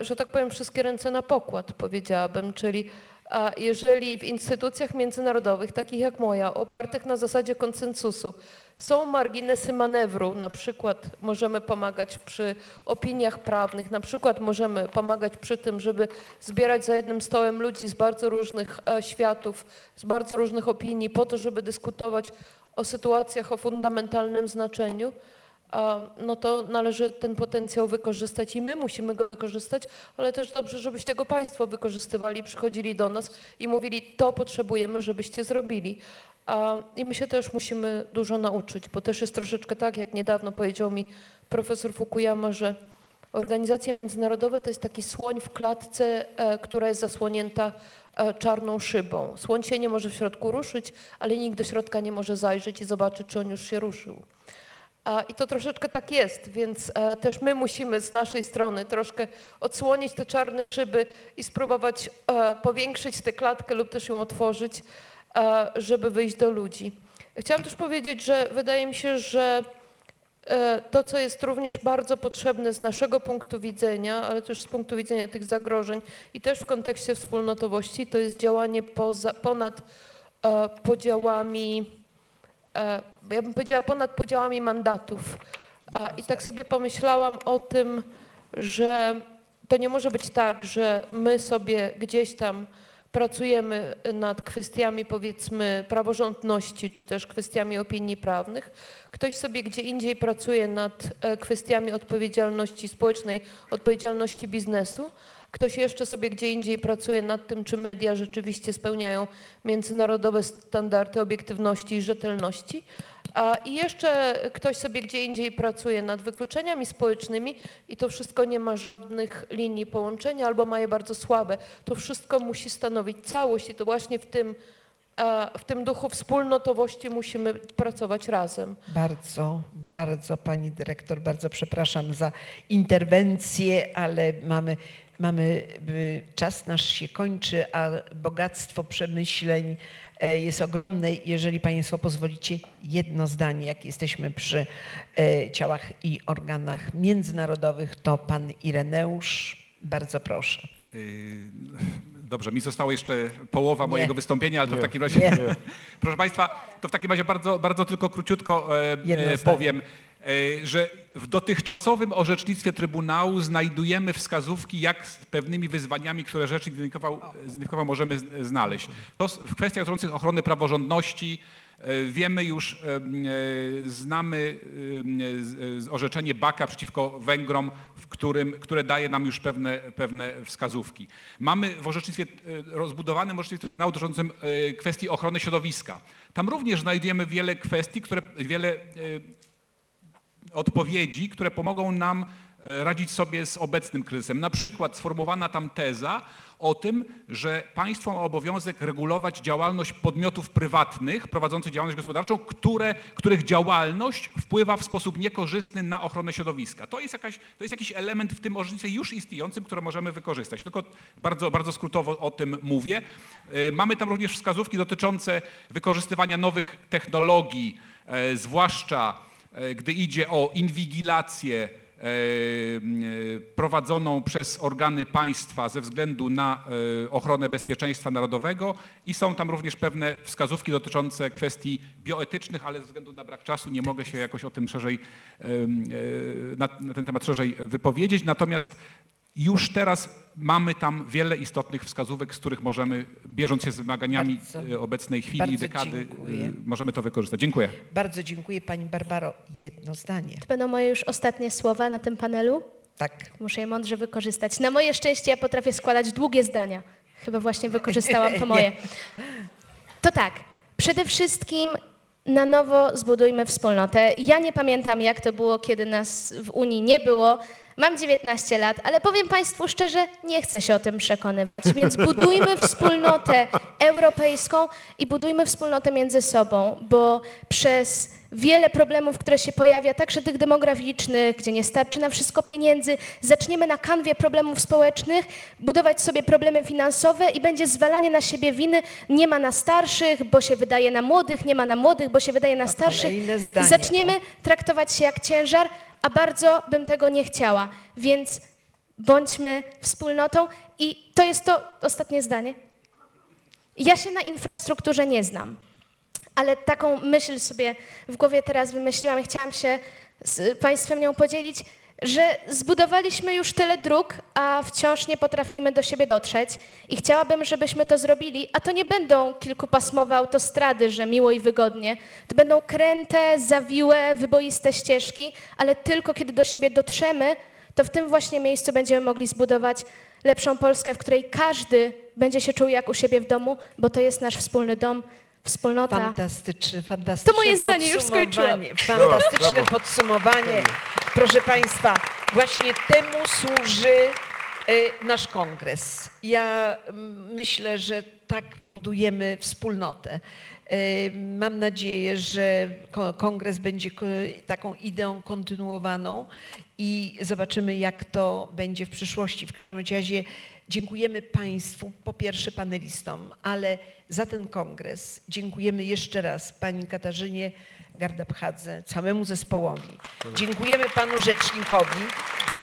że tak powiem, wszystkie ręce na pokład, powiedziałabym, czyli a jeżeli w instytucjach międzynarodowych, takich jak moja, opartych na zasadzie konsensusu, są marginesy manewru, na przykład możemy pomagać przy opiniach prawnych, na przykład możemy pomagać przy tym, żeby zbierać za jednym stołem ludzi z bardzo różnych e, światów, z bardzo różnych opinii, po to, żeby dyskutować o sytuacjach o fundamentalnym znaczeniu, no to należy ten potencjał wykorzystać i my musimy go wykorzystać, ale też dobrze, żebyście go Państwo wykorzystywali, przychodzili do nas i mówili, to potrzebujemy, żebyście zrobili. I my się też musimy dużo nauczyć, bo też jest troszeczkę tak, jak niedawno powiedział mi profesor Fukuyama, że organizacje międzynarodowe to jest taki słoń w klatce, e, która jest zasłonięta e, czarną szybą. Słoń się nie może w środku ruszyć, ale nikt do środka nie może zajrzeć i zobaczyć, czy on już się ruszył. I to troszeczkę tak jest, więc e, też my musimy z naszej strony troszkę odsłonić te czarne szyby i spróbować e, powiększyć tę klatkę lub też ją otworzyć, e, żeby wyjść do ludzi. Chciałam też powiedzieć, że wydaje mi się, że to, co jest również bardzo potrzebne z naszego punktu widzenia, ale też z punktu widzenia tych zagrożeń i też w kontekście wspólnotowości, to jest działanie poza, ponad podziałami ja bym powiedziała ponad podziałami mandatów. I tak sobie pomyślałam o tym, że to nie może być tak, że my sobie gdzieś tam pracujemy nad kwestiami powiedzmy praworządności, czy też kwestiami opinii prawnych. Ktoś sobie gdzie indziej pracuje nad e, kwestiami odpowiedzialności społecznej, odpowiedzialności biznesu, Ktoś jeszcze sobie gdzie indziej pracuje nad tym, czy media rzeczywiście spełniają międzynarodowe standardy obiektywności i rzetelności. A i jeszcze ktoś sobie gdzie indziej pracuje nad wykluczeniami społecznymi i to wszystko nie ma żadnych linii połączenia albo ma je bardzo słabe. To wszystko musi stanowić całość i to właśnie w tym, w tym duchu wspólnotowości musimy pracować razem. Bardzo, bardzo pani dyrektor, bardzo przepraszam za interwencję, ale mamy, mamy y, czas nasz się kończy, a bogactwo przemyśleń e, jest ogromne. Jeżeli Państwo pozwolicie, jedno zdanie, jak jesteśmy przy e, ciałach i organach międzynarodowych, to pan Ireneusz, bardzo proszę. Yy, Dobrze, mi została jeszcze połowa Nie. mojego wystąpienia, ale to w takim razie, Nie. proszę Państwa, to w takim razie bardzo, bardzo tylko króciutko e, Jedno e, zdanie. E, że w dotychczasowym orzecznictwie Trybunału znajdujemy wskazówki, jak z pewnymi wyzwaniami, które rzecznik identyfikował, zidentyfikował możemy znaleźć. To w kwestiach dotyczących ochrony praworządności e, wiemy już, e, znamy orzeczenie Baka przeciwko Węgrom, w którym, które daje nam już pewne, pewne wskazówki. Mamy w orzecznictwie, rozbudowanym orzecznictwie Trybunału dotyczącym kwestii ochrony środowiska. Tam również znajdujemy wiele kwestii, które, wiele odpowiedzi, które pomogą nam e, radzić sobie z obecnym kryzysem. Na przykład sformułowana tam teza o tym, że państwo ma obowiązek regulować działalność podmiotów prywatnych prowadzących działalność gospodarczą, które, których działalność wpływa w sposób niekorzystny na ochronę środowiska. To jest, jakaś, to jest jakiś element w tym orzecznictwie już istniejącym, które możemy wykorzystać. Tylko bardzo, bardzo skrótowo o tym mówię. E, Mamy tam również wskazówki dotyczące wykorzystywania nowych technologii, e, zwłaszcza gdy idzie o inwigilację e, e, prowadzoną przez organy państwa ze względu na e, ochronę bezpieczeństwa narodowego i są tam również pewne wskazówki dotyczące kwestii bioetycznych, ale ze względu na brak czasu nie mogę się jakoś o tym szerzej, e, na ten temat szerzej wypowiedzieć. Natomiast już teraz mamy tam wiele istotnych wskazówek, z których możemy, bierząc się z wymaganiami Bardzo- e, obecnej chwili, bardzo dekady, dziękuję. e, możemy to wykorzystać. Dziękuję. Bardzo dziękuję Pani Barbaro. Jedno zdanie. To będą moje już ostatnie słowa na tym panelu. Tak. Muszę je mądrze wykorzystać. Na moje szczęście ja potrafię składać długie zdania. Chyba właśnie wykorzystałam to moje. To tak, przede wszystkim na nowo zbudujmy wspólnotę. Ja nie pamiętam, jak to było, kiedy nas w Unii nie było. Mam 19 lat, ale powiem Państwu szczerze, nie chcę się o tym przekonywać. Więc budujmy wspólnotę europejską i budujmy wspólnotę między sobą, bo przez wiele problemów, które się pojawia, także tych demograficznych, gdzie nie starczy na wszystko pieniędzy, zaczniemy na kanwie problemów społecznych budować sobie problemy finansowe i będzie zwalanie na siebie winy. Nie ma na starszych, bo się wydaje na młodych, nie ma na młodych, bo się wydaje na starszych. Zaczniemy traktować się jak ciężar, a bardzo bym tego nie chciała. Więc bądźmy wspólnotą i to jest to ostatnie zdanie. Ja się na infrastrukturze nie znam, ale taką myśl sobie w głowie teraz wymyśliłam i chciałam się z Państwem nią podzielić, że zbudowaliśmy już tyle dróg, a wciąż nie potrafimy do siebie dotrzeć. I chciałabym, żebyśmy to zrobili, a to nie będą kilkupasmowe autostrady, że miło i wygodnie, to będą kręte, zawiłe, wyboiste ścieżki, ale tylko kiedy do siebie dotrzemy, to w tym właśnie miejscu będziemy mogli zbudować lepszą Polskę, w której każdy będzie się czuł jak u siebie w domu, bo to jest nasz wspólny dom, wspólnota. Fantastyczne, fantastyczne To moje zdanie, już skończyłam. podsumowanie. Fantastyczne podsumowanie. Proszę Państwa, właśnie temu służy y, nasz kongres. Ja myślę, że tak budujemy wspólnotę. Y, Mam nadzieję, że ko- kongres będzie taką ideą kontynuowaną i zobaczymy, jak to będzie w przyszłości. W każdym razie dziękujemy Państwu, po pierwsze panelistom, ale za ten kongres dziękujemy jeszcze raz Pani Katarzynie Gardabchadze, całemu zespołowi. Dziękujemy Panu Rzecznikowi,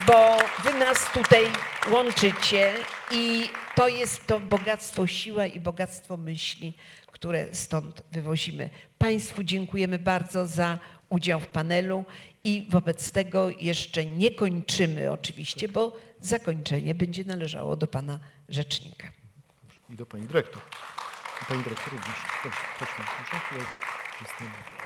bo Wy nas tutaj łączycie i to jest to bogactwo, siła i bogactwo myśli, które stąd wywozimy. Państwu dziękujemy bardzo za udział w panelu i wobec tego jeszcze nie kończymy oczywiście, bo zakończenie będzie należało do Pana Rzecznika. I do pani dyrektor. I pani dyrektor również. Proszę. Proszę. Proszę. Ja.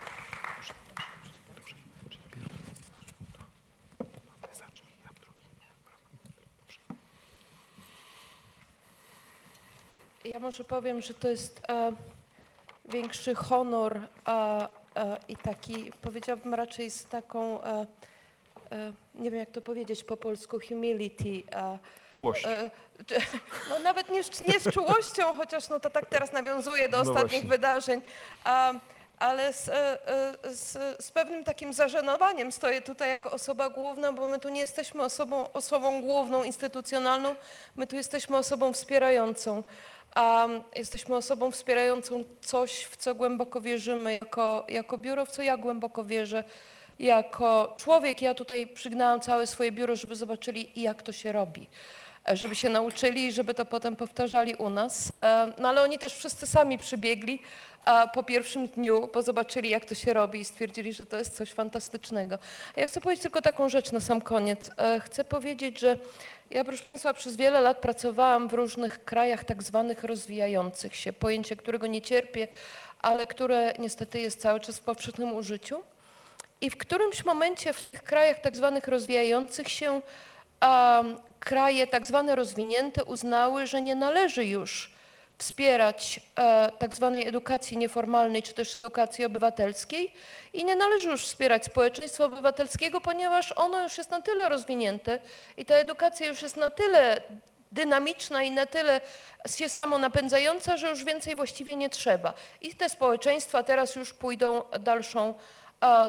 Ja może powiem, że to jest e, większy honor e, e, i taki, powiedziałabym raczej z taką, e, e, nie wiem jak to powiedzieć po polsku, humility. E, e, czy- no nawet nie, z- nie z czułością, chociaż no to tak teraz nawiązuje do No ostatnich właśnie. wydarzeń. A, ale z, e, e, z, z pewnym takim zażenowaniem stoję tutaj jako osoba główna, bo my tu nie jesteśmy osobą, osobą główną, instytucjonalną, my tu jesteśmy osobą wspierającą. a jesteśmy osobą wspierającą coś, w co głęboko wierzymy jako, jako biuro, w co ja głęboko wierzę. Jako człowiek ja tutaj przygnałam całe swoje biuro, żeby zobaczyli, jak to się robi e, żeby się nauczyli i żeby to potem powtarzali u nas. E, No ale oni też wszyscy sami przybiegli po pierwszym dniu, bo zobaczyli, jak to się robi i stwierdzili, że to jest coś fantastycznego. Ja chcę powiedzieć tylko taką rzecz na sam koniec. E, Chcę powiedzieć, że ja, proszę Państwa, przez wiele lat pracowałam w różnych krajach tak zwanych rozwijających się, pojęcie, którego nie cierpię, ale które niestety jest cały czas w powszechnym użyciu. I w którymś momencie w tych krajach tak zwanych rozwijających się a, kraje tak zwane rozwinięte uznały, że nie należy już wspierać e, tak zwanej edukacji nieformalnej czy też edukacji obywatelskiej i nie należy już wspierać społeczeństwa obywatelskiego, ponieważ ono już jest na tyle rozwinięte i ta edukacja już jest na tyle dynamiczna i na tyle się samonapędzająca, że już więcej właściwie nie trzeba. I te społeczeństwa teraz już pójdą dalszą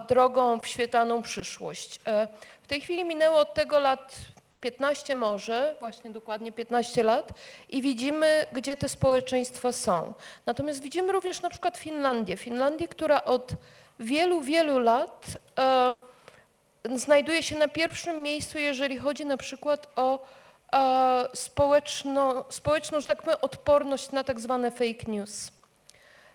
drogą w świetlaną przyszłość. E, W tej chwili minęło od tego lat 15 może, właśnie dokładnie 15 lat i widzimy, gdzie te społeczeństwa są. Natomiast widzimy również na przykład Finlandię. Finlandię, która od wielu, wielu lat e, znajduje się na pierwszym miejscu, jeżeli chodzi na przykład o e, społeczną, że tak powiem, odporność na tak zwane fake news.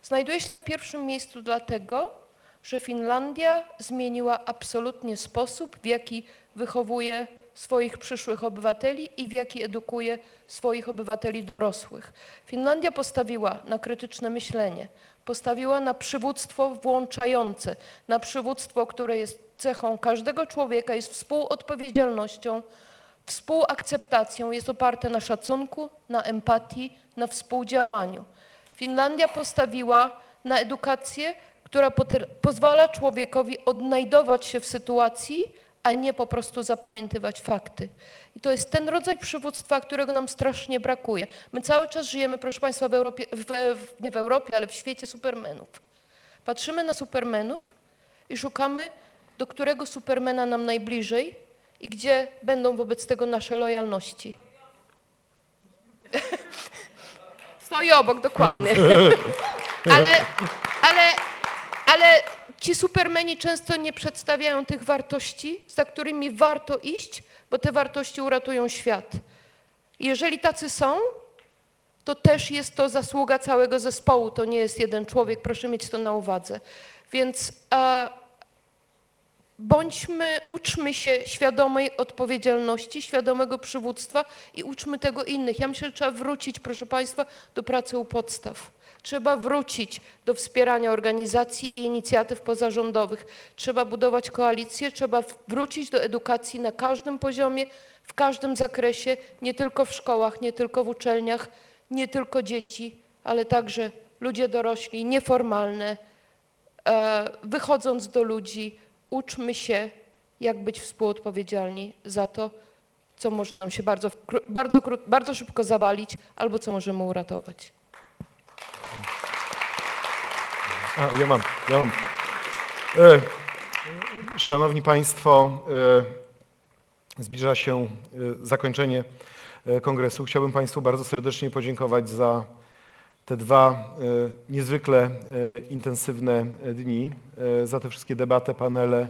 Znajduje się w pierwszym miejscu dlatego, że Finlandia zmieniła absolutnie sposób, w jaki wychowuje swoich przyszłych obywateli i w jaki edukuje swoich obywateli dorosłych. Finlandia postawiła na krytyczne myślenie, postawiła na przywództwo włączające, na przywództwo, które jest cechą każdego człowieka, jest współodpowiedzialnością, współakceptacją, jest oparte na szacunku, na empatii, na współdziałaniu. Finlandia postawiła na edukację, która pozwala człowiekowi odnajdować się w sytuacji, a nie po prostu zapamiętywać fakty. I to jest ten rodzaj przywództwa, którego nam strasznie brakuje. My cały czas żyjemy, proszę Państwa, w Europie, w, w, nie w Europie, ale w świecie supermenów. Patrzymy na supermenów i szukamy, do którego supermena nam najbliżej i gdzie będą wobec tego nasze lojalności. Stoi obok, dokładnie. Ale, ale, ale ci supermeni często nie przedstawiają tych wartości, za którymi warto iść, bo te wartości uratują świat. Jeżeli tacy są, to też jest to zasługa całego zespołu, to nie jest jeden człowiek, proszę mieć to na uwadze. Więc e, bądźmy, uczmy się świadomej odpowiedzialności, świadomego przywództwa i uczmy tego innych. Ja myślę, że trzeba wrócić, proszę Państwa, do pracy u podstaw. Trzeba wrócić do wspierania organizacji i inicjatyw pozarządowych. Trzeba budować koalicje, trzeba wrócić do edukacji na każdym poziomie, w każdym zakresie, nie tylko w szkołach, nie tylko w uczelniach, nie tylko dzieci, ale także ludzie dorośli, nieformalne, e, wychodząc do ludzi, uczmy się, jak być współodpowiedzialni za to, co może nam się bardzo, bardzo, bardzo szybko zawalić, albo co możemy uratować. A, ja mam, ja mam. E, Szanowni Państwo, e, zbliża się e, zakończenie kongresu. Chciałbym Państwu bardzo serdecznie podziękować za te dwa niezwykle intensywne dni, za te wszystkie debaty, panele,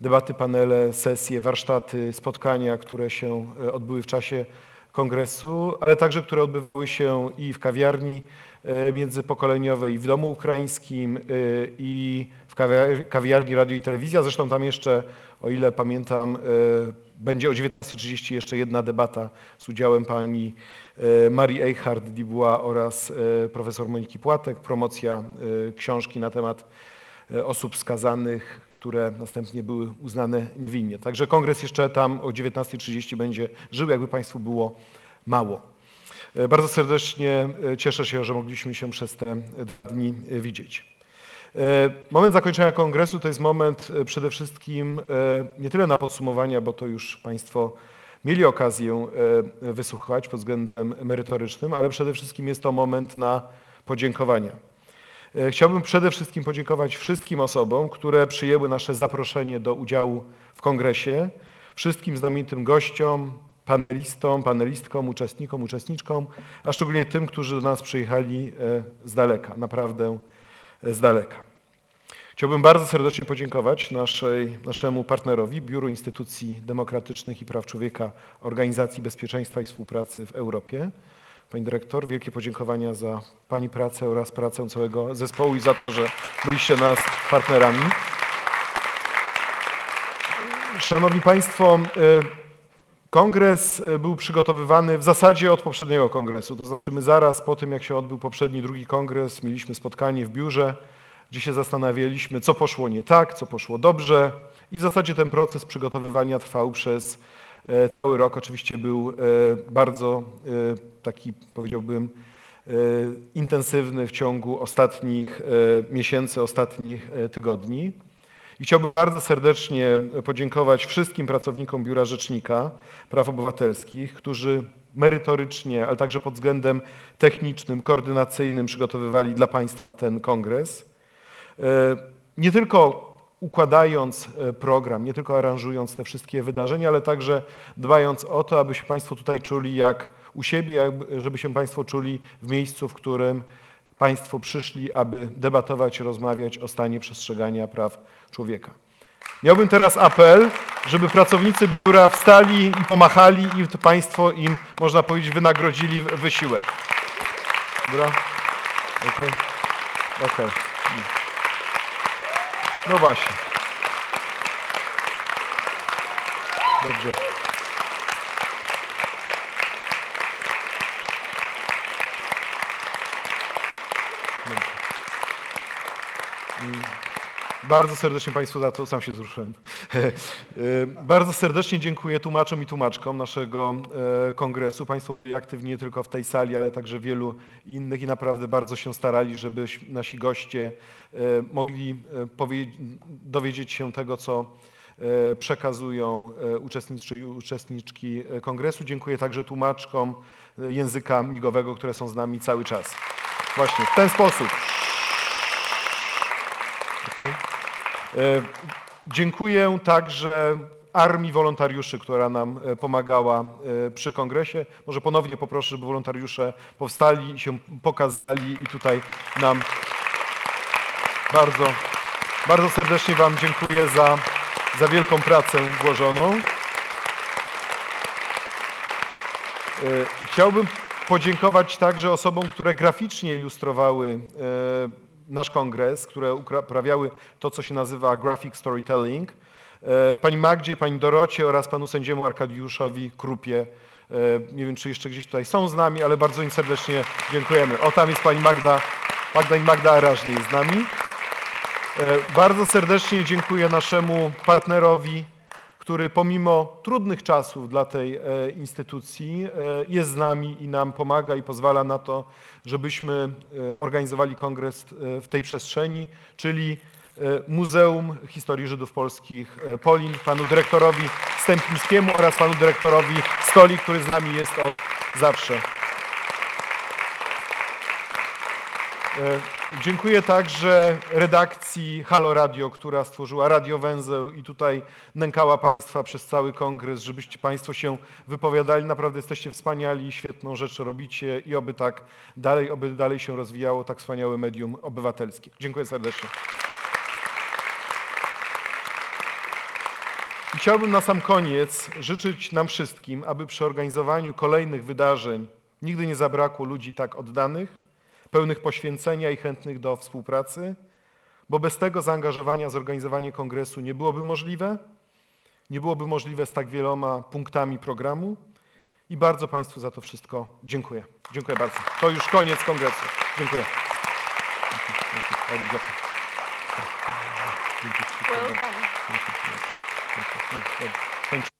debaty, panele, sesje, warsztaty, spotkania, które się odbyły w czasie kongresu, ale także które odbywały się i w kawiarni międzypokoleniowej, i w Domu Ukraińskim, e, i w kawia- kawiarni Radio i Telewizja. Zresztą tam jeszcze, o ile pamiętam, e, będzie o 19.30 jeszcze jedna debata z udziałem pani e, Marii Eichhardt-Dibuła oraz e, profesor Moniki Płatek, promocja e, książki na temat e, osób skazanych, które następnie były uznane niewinnie. Także kongres jeszcze tam o 19.30 będzie żył, jakby Państwu było mało. E, Bardzo serdecznie e, cieszę się, że mogliśmy się przez te dwa dni e, widzieć. E, Moment zakończenia kongresu to jest moment e, przede wszystkim e, nie tyle na podsumowania, bo to już Państwo mieli okazję e, wysłuchać pod względem merytorycznym, ale przede wszystkim jest to moment na podziękowania. E, Chciałbym przede wszystkim podziękować wszystkim osobom, które przyjęły nasze zaproszenie do udziału w kongresie, wszystkim znamienitym gościom, panelistom, panelistkom, uczestnikom, uczestniczkom, a szczególnie tym, którzy do nas przyjechali e, z daleka, naprawdę e, z daleka. Chciałbym bardzo serdecznie podziękować naszej, naszemu partnerowi, Biuru Instytucji Demokratycznych i Praw Człowieka Organizacji Bezpieczeństwa i Współpracy w Europie. Pani dyrektor, wielkie podziękowania za Pani pracę oraz pracę całego zespołu i za to, że byliście nas partnerami. Szanowni Państwo, e, Kongres e, był przygotowywany w zasadzie od poprzedniego kongresu. To znaczy my zaraz po tym, jak się odbył poprzedni, drugi kongres, mieliśmy spotkanie w biurze, gdzie się zastanawialiśmy, co poszło nie tak, co poszło dobrze. I w zasadzie ten proces przygotowywania trwał przez e, cały rok. Oczywiście był e, bardzo taki, powiedziałbym, intensywny w ciągu ostatnich miesięcy, ostatnich tygodni. I chciałbym bardzo serdecznie podziękować wszystkim pracownikom Biura Rzecznika Praw Obywatelskich, którzy merytorycznie, ale także pod względem technicznym, koordynacyjnym przygotowywali dla Państwa ten kongres. E, Nie tylko układając e, program, nie tylko aranżując te wszystkie wydarzenia, ale także dbając o to, aby się Państwo tutaj czuli jak u siebie, żeby się Państwo czuli w miejscu, w którym Państwo przyszli, aby debatować, rozmawiać o stanie przestrzegania praw człowieka. Miałbym teraz apel, żeby pracownicy biura wstali i pomachali i Państwo im, można powiedzieć, wynagrodzili wysiłek. Dobra? Okej. Okej. No właśnie. Dobrze. Bardzo serdecznie Państwu za to, sam się wzruszyłem. E, Bardzo serdecznie dziękuję tłumaczom i tłumaczkom naszego e, kongresu. Państwo byli aktywni nie tylko w tej sali, ale także wielu innych i naprawdę bardzo się starali, żeby nasi goście e, mogli dowiedzieć się tego, co przekazują uczestniczy i uczestniczki kongresu. Dziękuję także tłumaczkom języka migowego, które są z nami cały czas. Właśnie w ten sposób. E, Dziękuję także Armii Wolontariuszy, która nam e, pomagała e, przy kongresie. Może ponownie poproszę, żeby wolontariusze powstali się pokazali i tutaj nam bardzo, bardzo serdecznie Wam dziękuję za, za wielką pracę włożoną. E, Chciałbym podziękować także osobom, które graficznie ilustrowały e, nasz kongres, które uprawiały to, co się nazywa graphic storytelling. E, Pani Magdzie, pani Dorocie oraz panu sędziemu Arkadiuszowi Krupie. E, Nie wiem, czy jeszcze gdzieś tutaj są z nami, ale bardzo im serdecznie dziękujemy. O, tam jest pani Magda, Magda i Magda Arażny z nami. E, Bardzo serdecznie dziękuję naszemu partnerowi, który pomimo trudnych czasów dla tej e, instytucji e, jest z nami i nam pomaga i pozwala na to, żebyśmy e, organizowali kongres w tej przestrzeni, czyli Muzeum Historii Żydów Polskich Polin, panu dyrektorowi Stępińskiemu oraz panu dyrektorowi Stoli, który z nami jest od zawsze. Dziękuję także redakcji Halo Radio, która stworzyła radiowęzeł i tutaj nękała Państwa przez cały kongres, żebyście Państwo się wypowiadali. Naprawdę jesteście wspaniali, świetną rzecz robicie i oby tak dalej, oby dalej się rozwijało tak wspaniałe medium obywatelskie. Dziękuję serdecznie. I Chciałbym na sam koniec życzyć nam wszystkim, aby przy organizowaniu kolejnych wydarzeń nigdy nie zabrakło ludzi tak oddanych, pełnych poświęcenia i chętnych do współpracy, bo bez tego zaangażowania zorganizowanie kongresu nie byłoby możliwe, nie byłoby możliwe z tak wieloma punktami programu. I bardzo Państwu za to wszystko dziękuję. Dziękuję bardzo. To już koniec kongresu. Dziękuję. Dzięki.